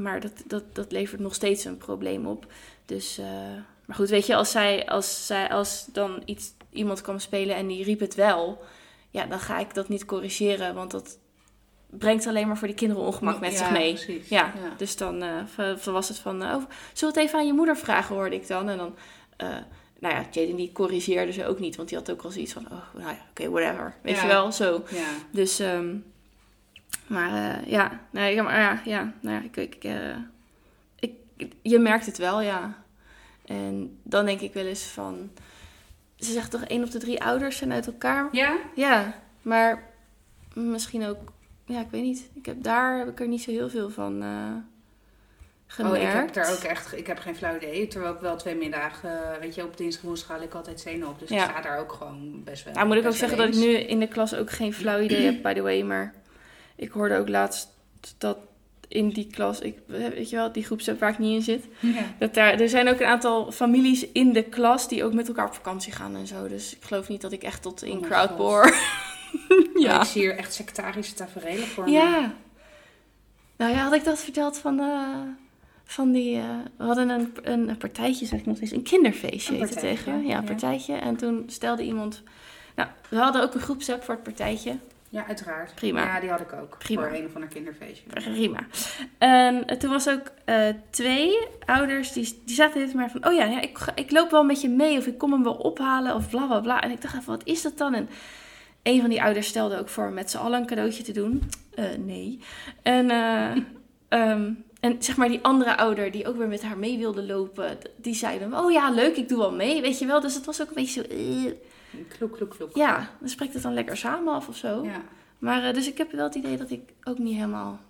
maar dat, dat, dat levert nog steeds een probleem op. Dus, eh, maar goed, weet je, als, zij, als, zij, als dan iets, iemand kwam spelen en die riep het wel, ja, dan ga ik dat niet corrigeren, want dat brengt alleen maar voor die kinderen ongemak met Ja, zich mee. precies. Ja, Ja. dus dan, v- was het van, eh, oh, zullen we het even aan je moeder vragen, hoorde ik dan. En dan, eh, nou ja, Jaden die corrigeerde ze ook niet, want die had ook al zoiets van, oh, nou ja, oké, whatever. Weet Ja. je wel, zo. Dus, ehm, maar eh, ja, nee, maar ja, ja, nou ja, ik, ik, ik, je merkt het wel, ja. En dan denk ik wel eens van, ze zegt toch één op de drie ouders zijn uit elkaar? Ja? Ja, maar misschien ook, ja, ik weet niet. Ik heb, daar heb ik er niet zo heel veel van eh gemerkt. Oh, ik heb daar ook echt, ik heb geen flauw idee. Terwijl ik wel twee middagen, eh, weet je, op dinsdag en woensdag haal ik altijd zenuw op. Dus Ja. ik sta daar ook gewoon best wel. Nou, moet ik ook zeggen dat ik nu in de klas ook geen flauw idee heb, by the way. Maar ik hoorde ook laatst dat in die klas, ik, weet je wel, die groepsapp waar ik niet in zit. Ja. Dat daar, er zijn ook een aantal families in de klas die ook met elkaar op vakantie gaan en zo. Dus ik geloof niet dat ik echt tot in Oh crowd boor. Ja. Ik zie hier echt sectarische tafereelen voor me. Ja. Nou ja, had ik dat verteld van, eh, van die... eh, we hadden een, een partijtje, zeg ik nog eens, een kinderfeestje Een partijtje, tegen. Ja, partijtje. En toen stelde iemand... Nou, we hadden ook een groepsapp voor het partijtje. Ja, uiteraard. Prima. Ja, die had ik ook. Prima. Voor een of ander kinderfeestje. Prima. En toen was ook eh, twee ouders die, die zaten dit maar van: Oh ja, ja ik, ik loop wel met je mee of ik kom hem wel ophalen of bla bla bla. En ik dacht even: Wat is dat dan? En een van die ouders stelde ook voor om met z'n allen een cadeautje te doen. Eh, nee. En, eh, ehm, en zeg maar die andere ouder die ook weer met haar mee wilde lopen, die zei dan: Oh ja, leuk, ik doe wel mee. Weet je wel. Dus het was ook een beetje zo. eh. Kloek, kloek, kloek. ja, dan spreekt het dan lekker samen af of zo. Ja. Maar dus ik heb wel het idee dat ik ook niet helemaal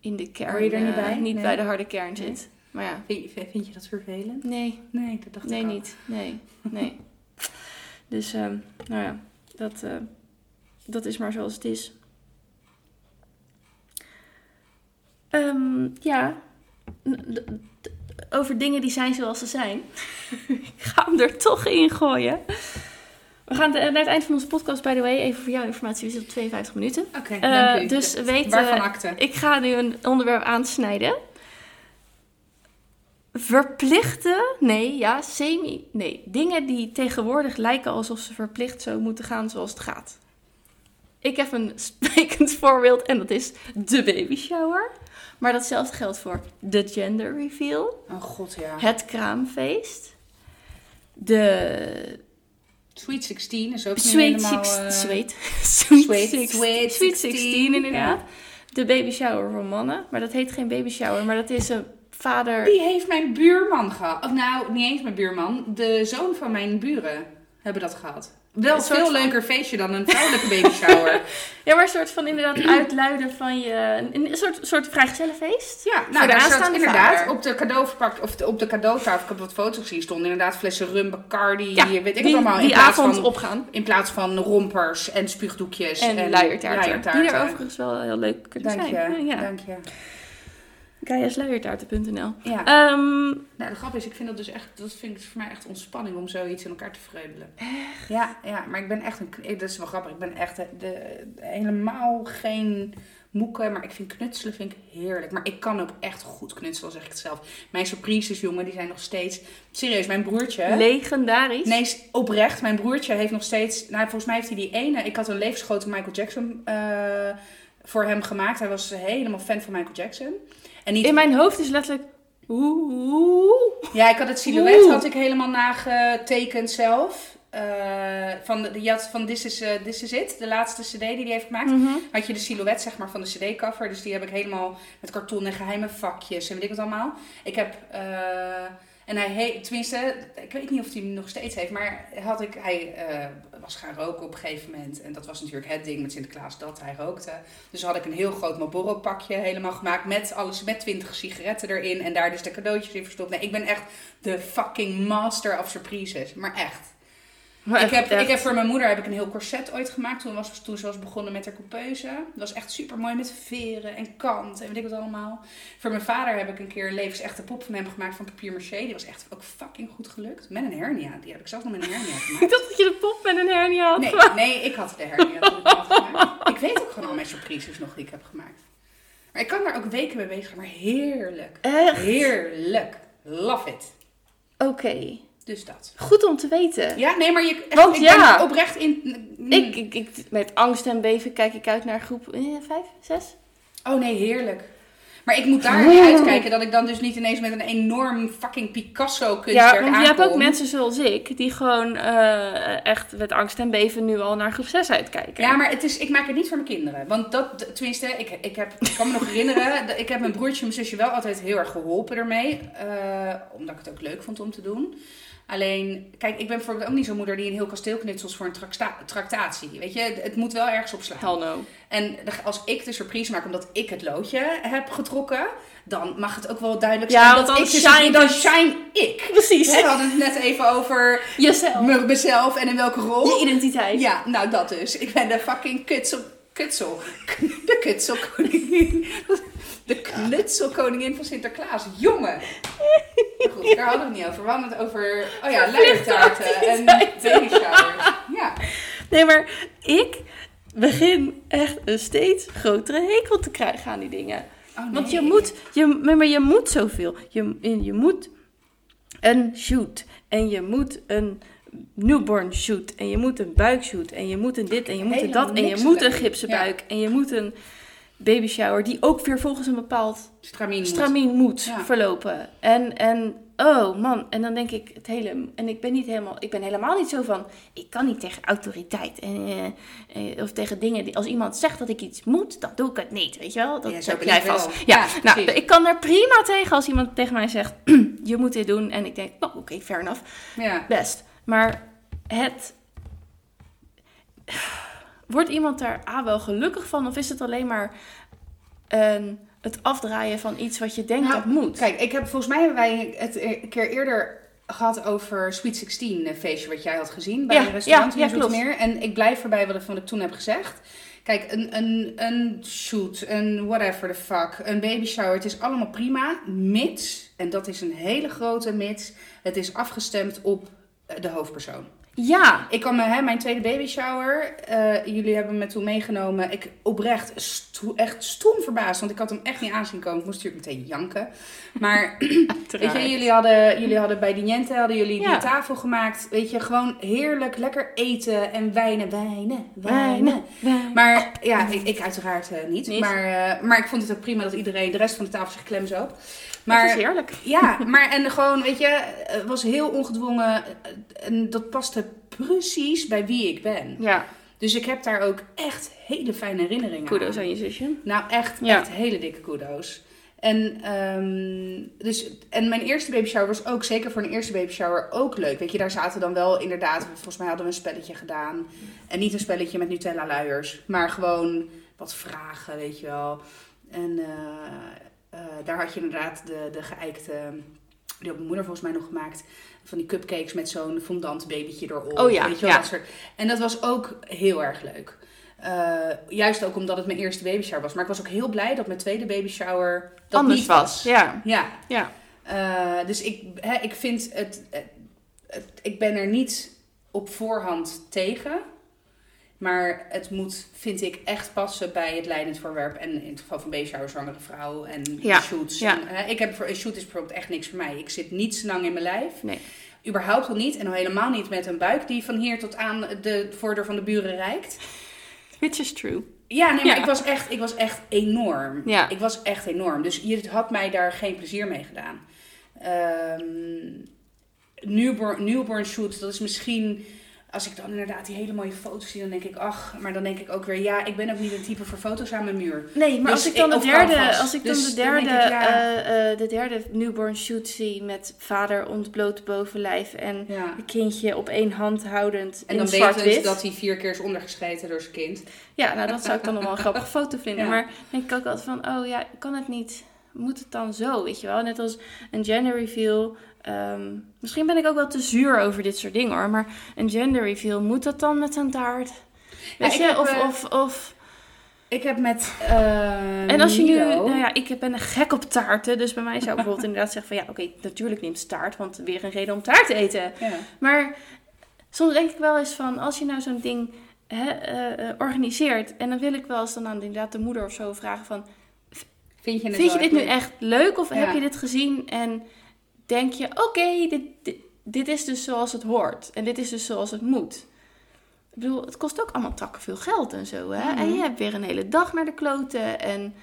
in de kern, Hoor je er niet bij? niet Nee. bij de harde kern Nee. zit. Maar ja, Vind, je- vind je dat vervelend? nee, Nee, dat dacht nee ik al. niet. Nee, nee. dus, ehm, nou ja, dat, eh, dat is maar zoals het is. Ehm, ja, over dingen die zijn zoals ze zijn. ik ga hem er toch in gooien. We gaan de- naar het eind van onze podcast, by the way, even voor jouw informatie, we zitten op 52 minuten. Oké, Eh, dank u. dus weet, Waarvan eh? Ik ga nu een onderwerp aansnijden. Verplichte, nee, ja, semi, nee. Dingen die tegenwoordig lijken alsof ze verplicht zo moeten gaan zoals het gaat. Ik heb een sprekend voorbeeld en dat is de baby shower. Maar datzelfde geldt voor de gender reveal, Oh god, ja. het kraamfeest, de Sweet 16 is ook niet Sweet helemaal... 16, eh, sweet, Sweet- sweet, six- sweet sweet 16, 16 inderdaad. De baby shower voor mannen, maar dat heet geen baby shower, maar dat is een vader. Die heeft mijn buurman gehad. Of nou, niet eens mijn buurman. De zoon van mijn buren hebben dat gehad. Wel Een veel van- leuker feestje dan een vrouwelijke baby shower. Ja, maar een soort van inderdaad uitluiden van je, een, soort, soort vrijgezellenfeest. Ja, nou daar aanstaande inderdaad vader. op de cadeauverpak of de- op de cadeautafel, ik heb wat foto's gezien, stonden inderdaad flessen rum, Bacardi, Ja, weet ik die, het allemaal. in die plaats avond van, opgaan. In plaats van rompers en spuugdoekjes En, en, luiertaarten. Die er overigens wel heel leuk kunnen Dank je. Ja, dank je. Gaiasluiertaarten.nl Ja. Ehm, Nou, de grap is, ik vind dat dus echt, dat vind ik voor mij echt ontspanning om zoiets in elkaar te vreubelen. Echt? Ja, ja, maar ik ben echt een, dat is wel grappig, ik ben echt de, de- helemaal geen moeke, maar ik vind knutselen vind ik heerlijk. Maar ik kan ook echt goed knutselen, zeg ik het zelf. Mijn surprises, jongen, die zijn nog steeds, serieus, mijn broertje. legendarisch. Nee, oprecht. Mijn broertje heeft nog steeds. Nou, volgens mij heeft hij die ene. Ik had een levensgrote Michael Jackson eh, voor hem gemaakt. Hij was helemaal fan van Michael Jackson. En niet. In mijn hoofd is letterlijk... Oeh. Ja, ik had het silhouet Oeh. had ik helemaal nagetekend zelf. Eh, van de, je had van This is, eh, This is It, de laatste cd die hij heeft gemaakt. Mhm. Had je de silhouet zeg maar van de cd-cover. Dus die heb ik helemaal met karton en geheime vakjes en weet ik wat allemaal. Ik heb... eh, En hij heeft, tenminste, ik weet niet of hij hem nog steeds heeft, maar had ik, hij was gaan roken op een gegeven moment. En dat was natuurlijk het ding met Sinterklaas dat hij rookte. Dus had ik een heel groot Marlboro pakje helemaal gemaakt met alles, met 20 sigaretten erin. En daar dus de cadeautjes in verstopt. Nee, ik ben echt de fucking master of surprises. Maar echt. Ik heb, echt- ik heb voor mijn moeder heb ik een heel corset ooit gemaakt. Toen, was, toen ze was begonnen met haar coupeuse. Dat was echt super mooi met veren en kant en weet ik wat allemaal. Voor mijn vader heb ik een keer een levensechte pop van hem gemaakt van papier maché. Die was echt ook fucking goed gelukt. Met een hernia. Die heb ik zelfs nog met een hernia Ik gemaakt. dacht dat je de pop met een hernia had Nee, nee, ik had de hernia toen ik had gemaakt. Ik weet ook gewoon al mijn surprises nog die ik heb gemaakt. Maar ik kan daar ook weken mee bezig zijn. Maar heerlijk. Echt? Heerlijk. Love it. Oké. Dus dat. Goed om te weten. Ja, nee, maar je, echt, Want ik ja. ben oprecht in... Ik, ik, ik, met angst en beven kijk ik uit naar groep 5, 6. Oh nee, heerlijk. Maar ik moet daar niet uitkijken dat ik dan dus niet ineens met een enorm fucking Picasso kunstwerk Ja, want je hebt ook aankom. mensen zoals ik die gewoon eh, echt met angst en beven nu al naar groep 6 uitkijken. Ja, maar het is, ik maak het niet voor mijn kinderen. Want dat, tenminste, ik, ik, heb, ik kan me nog herinneren, dat- ik heb mijn broertje en mijn zusje wel altijd heel erg geholpen ermee. eh, omdat ik het ook leuk vond om te doen. Alleen, kijk, ik ben bijvoorbeeld ook niet zo'n moeder die een heel kasteel knutselt voor een tracta- tractatie. Weet je, het moet wel ergens op slaan. Hell no. En als ik de surprise maak omdat ik het loodje heb getrokken, dan mag het ook wel duidelijk Ja, zijn want dat dan ik shine dan dus- shine ik. Precies. We hadden het net even over Jezelf. me- mezelf en in welke rol. Je identiteit. Ja, nou dat dus. Ik ben de fucking kutsel. Kutsel. De kutselkoningin. De knutselkoningin van Sinterklaas. Jongen. Goed, daar hadden we het niet over. We hadden het over, oh ja, luiertaarten en baby showers. Ja. Nee, maar ik begin echt een steeds grotere hekel te krijgen aan die dingen. Oh, Want je moet, je, maar je moet zoveel. Je, je moet een shoot. En je moet een newborn shoot. En je moet een buikshoot. En je moet een dit en je moet een dat. En je moet een gipsen buik. En je moet een baby shower. Die ook weer volgens een bepaald Stramien moet. stramien moet Ja. verlopen. En, en oh man, en dan denk ik het hele. En ik ben niet helemaal. Ik ben helemaal niet zo van. Ik kan niet tegen autoriteit. En, eh, eh, of tegen dingen. Die, als iemand zegt dat ik iets moet, dan doe ik het niet. Weet je wel? Dat Ja, zo ben jij vast. Ja, Ja, nou, ik kan er prima tegen als iemand tegen mij zegt: Je moet dit doen. En ik denk: Oh, oké, fair enough. Ja. Best. Maar het. Wordt iemand daar A wel gelukkig van? Of is het alleen maar een, het afdraaien van iets wat je denkt Nou, dat moet? Kijk, ik heb, volgens mij hebben wij het een keer eerder gehad over Sweet 16 een feestje wat jij had gezien bij Ja, een restaurant ja, ja, in Zoetermeer. En ik blijf erbij wat ik, wat ik toen heb gezegd. Kijk, een, een, een shoot, een whatever the fuck, een baby shower, het is allemaal prima, mits, en dat is een hele grote mits, het is afgestemd op de hoofdpersoon. Ja, Ik me, hè, mijn tweede baby shower, eh, jullie hebben me toen meegenomen. Ik oprecht sto- echt stom verbaasd, want ik had hem echt niet aanzien komen. Ik moest natuurlijk meteen janken. Maar weet je, jullie hadden, jullie hadden bij Diniente hadden jullie die tafel gemaakt. Weet je, gewoon heerlijk, lekker eten en wijnen, wijnen, wijnen. Wijnen. Maar ja, ik, ik uiteraard eh, niet. Niet? Maar, eh, maar ik vond het ook prima dat iedereen, de rest van de tafel zich klemzoop. Maar, Maar dat is heerlijk. ja, maar en gewoon, weet je, het was heel ongedwongen. En dat paste precies bij wie ik ben. Ja, Dus ik heb daar ook echt hele fijne herinneringen kudos aan. aan je zusje. Nou, echt, Ja. echt hele dikke kudos. En, ehm, dus, en mijn eerste baby shower was ook, zeker voor een eerste baby shower, ook leuk. Weet je, daar zaten dan wel inderdaad, volgens mij hadden we een spelletje gedaan. En niet een spelletje met Nutella luiers, maar gewoon wat vragen, weet je wel. En eh, eh, daar had je inderdaad de, de geëikte, die had mijn moeder volgens mij nog gemaakt, van die cupcakes met zo'n fondant babytje erop. Oh ja, weet je wel, ja. dat soort. En dat was ook heel erg leuk. Eh, juist ook omdat het mijn eerste baby shower was. Maar ik was ook heel blij dat mijn tweede baby shower dat Anders niet was. Ja, Ja. ja. Eh, dus ik, hè, ik vind het, het, het- Ik ben er niet op voorhand tegen. Maar het moet, vind ik, echt passen bij het leidend voorwerp. En in het geval van shower, zwangere vrouw en Ja, shoots. ja. En, hè, ik heb, voor- een shoot is bijvoorbeeld echt niks voor mij. Ik zit niet zo lang in mijn lijf. Nee. Überhaupt al niet. En al helemaal niet met een buik die van hier tot aan de voordeur van de buren reikt. Which is true. Ja, nee, maar Ja. Ik, was echt, ik was echt enorm. Ja. Ik was echt enorm. Dus je had mij daar geen plezier mee gedaan. Ehm newborn, newborn shoots, dat is misschien als ik dan inderdaad die hele mooie foto's zie, dan denk ik, ach, maar dan denk ik ook weer, ja, ik ben ook niet een type voor foto's aan mijn muur. Nee, maar Dus als ik dan ik- de derde, als ik dan Dus de dan derde, ik, ja. eh, eh, de derde newborn shoot zie met vader ontbloot bovenlijf en Ja. een kindje op één hand houdend En in dan zwart-wit. wetend dat hij vier keer is ondergescheten door zijn kind. Ja, nou dat zou ik dan nog wel een grappige foto vinden. Ja. Maar denk ik ook altijd van, oh ja, kan het niet, moet het dan zo, weet je wel? Net als een gender reveal. Ehm, misschien ben ik ook wel te zuur over dit soort dingen hoor, maar een gender reveal, moet dat dan met een taart? Weet ik je, of, eh, of, of... Ik heb met. eh, En als je nu, nou ja, ik ben een gek op taarten, dus bij mij zou ik bijvoorbeeld inderdaad zeggen van, ja, oké, natuurlijk neemt ze taart, want weer een reden om taart te eten. Ja. Maar soms denk ik wel eens van, als je nou zo'n ding hè, eh, organiseert, en dan wil ik wel eens dan aan inderdaad de moeder of zo vragen van, Vind je, het vind je dit nu echt leuk of Ja. heb je dit gezien en denk je, oké, dit, dit, dit is dus zoals het hoort en dit is dus zoals het moet. Ik bedoel, het kost ook allemaal takken veel geld en zo, hè? Mhm. En je hebt weer een hele dag naar de kloten en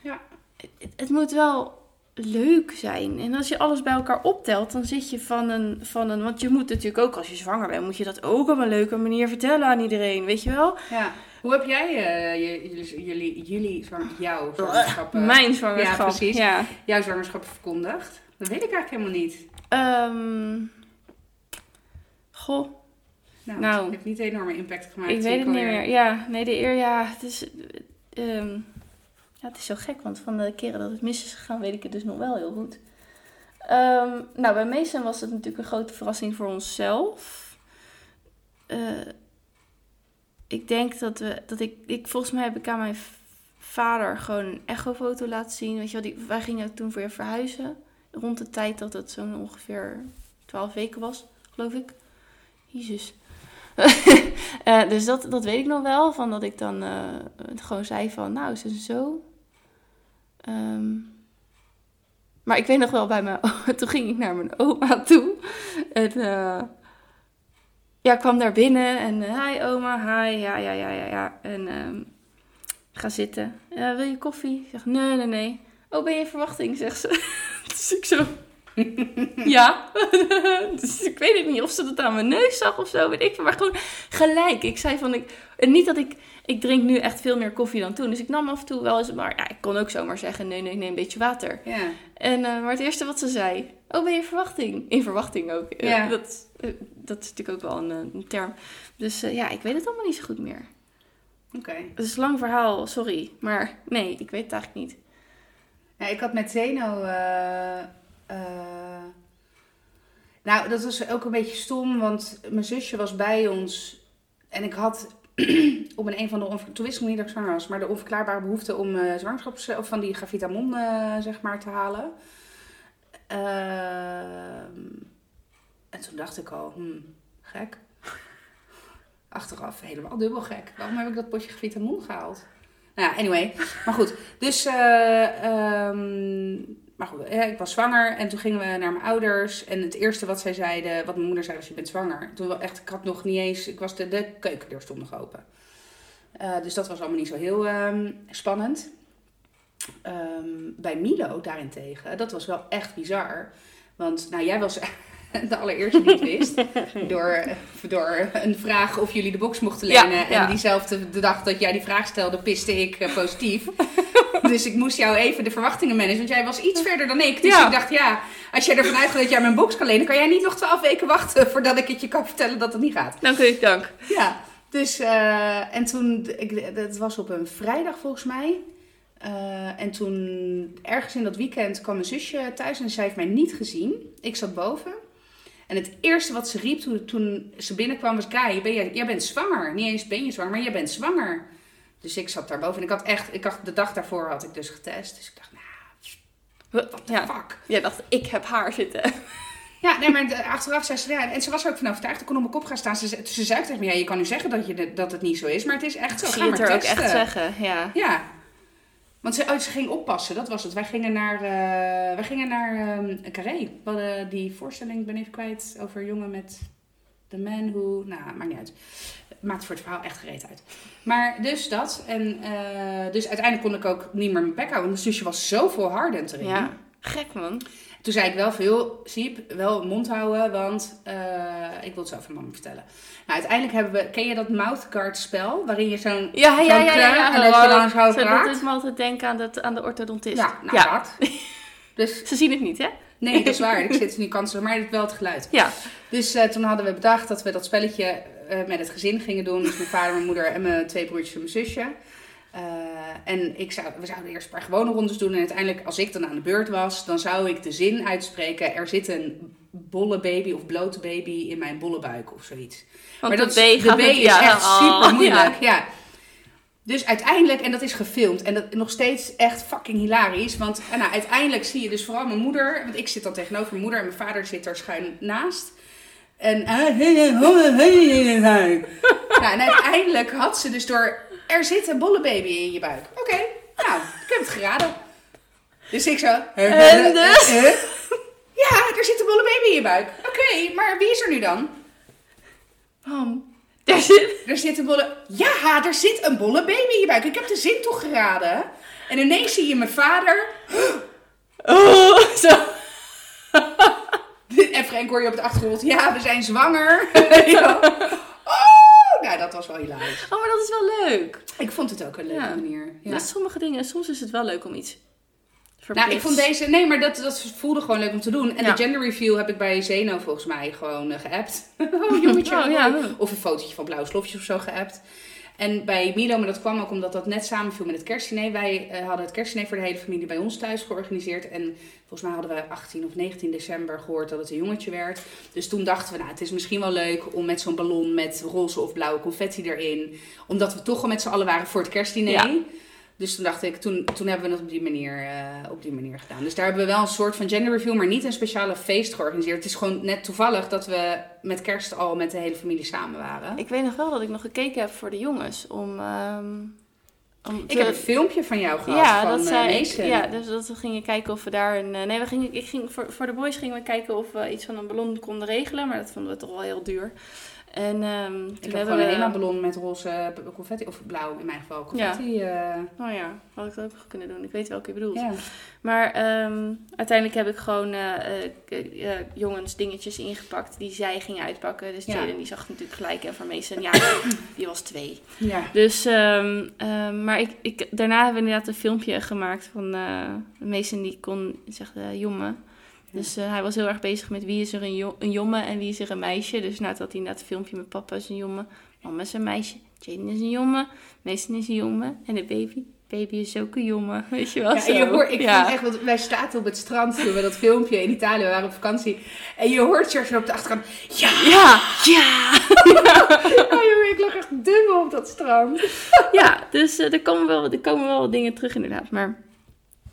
Ja. het, het moet wel leuk zijn. En als je alles bij elkaar optelt, dan zit je van een, van een... Want je moet natuurlijk ook, als je zwanger bent, moet je dat ook op een leuke manier vertellen aan iedereen, weet je wel? Ja. Hoe heb jij eh, jullie, jullie, jullie jouw zwangerschap, eh, Mijn zwangerschap. ja, precies. Ja. jouw zwangerschap verkondigd? Dat weet ik eigenlijk helemaal niet. Ehm, goh, Nou, Nou. het heeft niet een enorme impact gemaakt. ik weet het niet meer. Ja, nee, de eer, ja, het is... ehm, ja, het is zo gek, want van de keren dat het mis is gegaan, weet ik het dus nog wel heel goed. Ehm, nou, bij Mason was het natuurlijk een grote verrassing voor onszelf. Eh, ik denk dat we, dat ik, ik, volgens mij heb ik aan mijn vader gewoon een echofoto laten zien. Weet je wel, die, wij gingen toen weer verhuizen. Rond de tijd dat het zo'n ongeveer 12 weken was, geloof ik. Jezus. Eh, dus dat, dat weet ik nog wel. Van dat ik dan eh, gewoon zei van, nou, is het zo? Ehm, maar ik weet nog wel bij mijn... toen ging ik naar mijn oma toe. En eh, ja, kwam daar binnen. En hi oma, hi, ja, ja, ja, ja, ja. En ehm, ga zitten. "Ja, wil je koffie? Ik zeg, nee, nee, nee. Oh, ben je in verwachting, zegt ze. dus ik zo... ja. dus ik weet het niet of ze dat aan mijn neus zag of zo, weet ik. Maar gewoon gelijk. Ik zei van, ik, en niet dat ik, ik drink nu echt veel meer koffie dan toen. Dus ik nam af en toe wel eens, maar ja, ik kon ook zomaar zeggen, nee, nee, nee, een beetje water. Ja. En, eh, maar het eerste wat ze zei, oh, ben je in verwachting? In verwachting ook. Eh, Ja. dat, eh, dat is natuurlijk ook wel een, een term. Dus ja, ik weet het allemaal niet zo goed meer. Oké. Het is een lang verhaal, sorry. Maar nee, ik weet het eigenlijk niet. Ja, ik had met Zeno. eh, eh, nou, dat was ook een beetje stom, want mijn zusje was bij ons. En ik had op een, een van de. Toen wist ik niet dat ik zwanger was, maar de onverklaarbare behoefte om eh zwangerschaps. of van die gravitamon, zeg maar, te halen. Ehm, en toen dacht ik al, hmm, gek. Achteraf helemaal dubbel gek. Waarom heb ik dat potje gravitamon gehaald? Nou ja, anyway. Maar goed, dus... eh, ehm, maar goed, ja, ik was zwanger en toen gingen we naar mijn ouders. En het eerste wat zij zeiden, wat mijn moeder zei was, je bent zwanger. Toen echt, ik had nog niet eens, ik was de, de keukendeur stond nog open. Eh, dus dat was allemaal niet zo heel ehm, spannend. Ehm, bij Milo daarentegen, dat was wel echt bizar. Want nou, jij was de allereerste die het wist. door, door een vraag of jullie de box mochten lenen. ja. En diezelfde de dag dat jij die vraag stelde, piste ik eh, positief. dus ik moest jou even de verwachtingen managen. Want jij was iets verder dan ik. Dus Ja. ik dacht, ja, als jij ervan uitgaat dat jij mijn box kan lenen... kan jij niet nog twaalf weken wachten voordat ik het je kan vertellen dat het niet gaat. Dank u, dank. Ja, dus eh, en toen, ik, dat was op een vrijdag volgens mij. Eh, en toen, ergens in dat weekend, kwam mijn zusje thuis en zij heeft mij niet gezien. Ik zat boven. En het eerste wat ze riep toen, toen ze binnenkwam was: Kai, ben jij, jij bent zwanger. Niet eens ben je zwanger, maar jij bent zwanger. Dus ik zat daarboven en ik had echt, ik dacht, de dag daarvoor had ik dus getest. Dus ik dacht, nou, Ja, fuck. jij dacht, ik heb haar zitten. Ja, nee, maar achteraf zei ze, ja, en ze was er ook van overtuigd. Ik kon op mijn kop gaan staan. Ze, ze, ze zei tegen me, ja, je kan nu zeggen dat, je, dat het niet zo is, maar het is echt zo. Ik Ga maar er ook testen. echt zeggen, ja. Ja. Want ze, oh, ging oppassen, dat was het. Wij gingen naar, eh, wij gingen naar ehm Carré. We hadden die voorstelling, ben even kwijt, over jongen met The Man Who... Nou, maakt niet uit. Maakt voor het verhaal echt gereed uit. Maar dus dat. En eh, dus uiteindelijk kon ik ook niet meer mijn bek houden. Want mijn zusje was zo volhardend erin. Ja, gek man. Toen zei ik wel veel, Siep, wel mond houden, want eh, ik wil het zo van mama vertellen. Nou, uiteindelijk hebben we, ken je dat mouthguard spel? Waarin je zo'n Ja, ja, ja, ja. en dat je dan zo praat. Dat doet me altijd denken aan, dat, aan de orthodontist. Ja, nou ja. dat. Dus Ze zien het niet, hè? nee, dat is waar. Ik zit nu kansen, maar het wel het geluid. Ja. Dus eh, toen hadden we bedacht dat we dat spelletje eh, met het gezin gingen doen. Dus mijn vader, mijn moeder en mijn twee broertjes en mijn zusje. Eh, en ik zou, we zouden eerst een paar gewone rondes doen. En uiteindelijk, als ik dan aan de beurt was, dan zou ik de zin uitspreken. Er zit een bolle baby of blote baby in mijn bolle buik of zoiets. Want maar de dat, B de B is ja, echt oh, super moeilijk. ja. Ja. Dus uiteindelijk, en dat is gefilmd, en dat nog steeds echt fucking hilarisch. Want en nou, uiteindelijk zie je dus vooral mijn moeder, want ik zit dan tegenover mijn moeder en mijn vader zit er schuin naast. En, nou, en uiteindelijk had ze dus door, er zit een bolle baby in je buik. Oké, nou, ik heb het geraden. Dus ik zo. En dus? Ja, er zit een bolle baby in je buik. Oké, maar wie is er nu dan? Mam, daar zit... Er zit een bolle... Ja, er zit een bolle baby in je buik. Ik heb de zin toch geraden? En ineens zie je mijn vader... Oh, zo. En Frank hoor je op de achtergrond. Ja, we zijn zwanger. Ja. Dat was wel hilarisch. Oh, maar dat is wel leuk. Ik vond het ook een leuke Ja. manier. Ja. Sommige dingen, soms is het wel leuk om iets Nou, ik vond deze... Nee, maar dat, dat voelde gewoon leuk om te doen. En Ja. de gender review heb ik bij Zeno volgens mij gewoon eh, geappt. oh, jongetje. Oh, ja. Of een fotootje van blauwe slofjes of zo geappt. En bij Milo, maar dat kwam ook omdat dat net samenviel met het kerstdiner. Wij eh, hadden het kerstdiner voor de hele familie bij ons thuis georganiseerd. En volgens mij hadden we 18 of 19 december gehoord dat het een jongetje werd. Dus toen dachten we, nou, het is misschien wel leuk om met zo'n ballon met roze of blauwe confetti erin. Omdat we toch al met z'n allen waren voor het kerstdiner. Dus toen dacht ik, toen, toen hebben we het op die, manier, eh, op die manier gedaan. Dus daar hebben we wel een soort van gender review, maar niet een speciale feest georganiseerd. Het is gewoon net toevallig dat we met kerst al met de hele familie samen waren. Ik, Ik weet nog wel dat ik nog gekeken heb voor de jongens. Om, ehm, om te- heb een filmpje van jou gehad ja, van dat eh, zei ik. Mason. Ja, dus dat we gingen kijken of we daar een. eh, nee, we gingen, ik ging, voor, voor de boys gingen we kijken of we iets van een ballon konden regelen. Maar dat vonden we toch wel heel duur. En ehm Ik heb gewoon een HEMA-ballon met roze eh, confetti, of blauw in mijn geval, confetti. Ja. Oh ja, had ik dat ook nog kunnen doen. Ik weet welke je bedoelt. ja. Maar ehm, uiteindelijk heb ik gewoon eh, eh, eh, jongens dingetjes ingepakt die zij gingen uitpakken. Dus Ja. Jaden die zag natuurlijk gelijk. En voor Mason, ja, die was twee. ja. Dus, ehm, maar ik, ik, daarna hebben we inderdaad een filmpje gemaakt van eh Mason die kon zeggen jongen. Dus eh, hij was heel erg bezig met wie is er een, jo- een jongen en wie is er een meisje. Dus had hij inderdaad een filmpje met papa is een jongen, mama is een meisje, Jaden is een jongen, Mason is een jongen en de baby. Baby is ook een jongen, weet je wel. Ja, je hoort, ik Ja. echt, want wij zaten op het strand toen we dat filmpje in Italië we waren op vakantie. En je hoort George op de achterkant, ja, Ja, ja. ja jongen, ik lag echt dubbel op dat strand. ja, dus eh, er, komen wel, er komen wel wat dingen terug inderdaad. Maar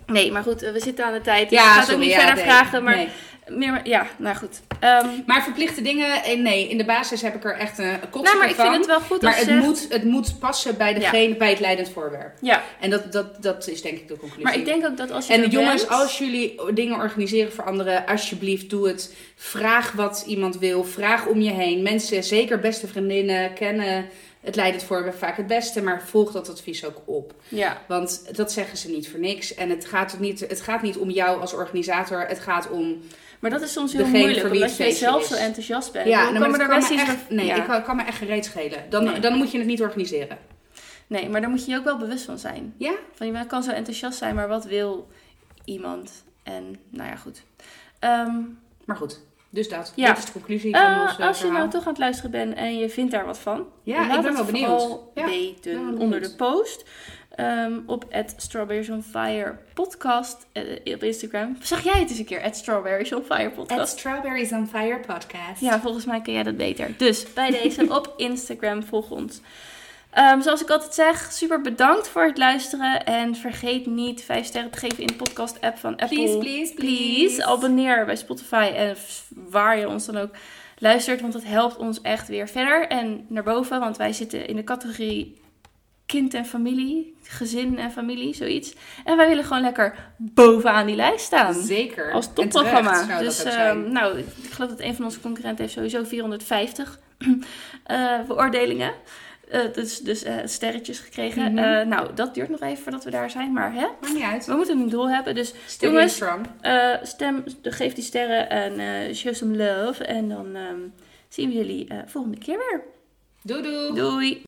nee, maar goed, eh, we zitten aan de tijd. Dus ik ga het ook niet ja, verder nee, vragen. Maar, nee. meer, ja, nou goed. Ehm, Maar verplichte dingen, eh, nee, in de basis heb ik er echt een kotsen nou, maar ik van. vind het wel goed maar het zegt- moet, het moet passen bij, degene, bij het leidend voorwerp. Ja, En dat, dat, dat is denk ik de conclusie. maar ik denk ook dat als je en jongens, bent- als jullie dingen organiseren voor anderen, alsjeblieft doe het. Vraag wat iemand wil. Vraag om je heen. Mensen, zeker beste vriendinnen, kennen het leidend voorwerp vaak het beste. Maar volg dat advies ook op. Ja, Want dat zeggen ze niet voor niks. En het gaat, niet, het gaat niet om jou als organisator. Het gaat om... maar dat is soms heel moeilijk, omdat jij zelf is. zo enthousiast bent. Ja, nou, kan me nee, ja. ik kan, kan me echt gereed schelen. Dan, Nee. dan moet je het niet organiseren. Nee, maar daar moet je je ook wel bewust van zijn. Ja? Van je kan zo enthousiast zijn, maar wat wil iemand? En nou ja, goed. Ehm, Maar goed, dus dat. Ja. Is de conclusie van eh, ons eh, als je nou toch aan het luisteren bent en je vindt daar wat van, Ja, laat ik ben het wel benieuwd. vooral Ja, weten ben wel benieuwd. onder de post. Ehm, op at Strawberries on Fire podcast eh, op Instagram. Zeg jij het eens een keer, at Strawberries on Fire podcast. At Strawberries on Fire podcast. Ja, volgens mij kun jij dat beter. Dus bij deze op Instagram volg ons. Ehm, zoals ik altijd zeg, super bedankt voor het luisteren. En vergeet niet 5 sterren te geven in de podcast app van Apple. Please, please, please. Abonneer bij Spotify en waar je ons dan ook luistert. Want dat helpt ons echt weer verder en naar boven. Want wij zitten in de categorie kind en familie. Gezin en familie, zoiets. En wij willen gewoon lekker bovenaan die lijst staan. Zeker. Als topprogramma. Dus ehm, nou, ik geloof dat een van onze concurrenten heeft sowieso 450 eh, beoordelingen. Eh, dus dus eh, sterretjes gekregen. Mhm. Eh, nou, dat duurt nog even voordat we daar zijn. Maar hè, Maakt niet uit. we moeten een doel hebben. Dus Steady jongens, stem, geef die sterren en show some love. En dan ehm, zien we jullie volgende keer weer. Doei doei. Doei!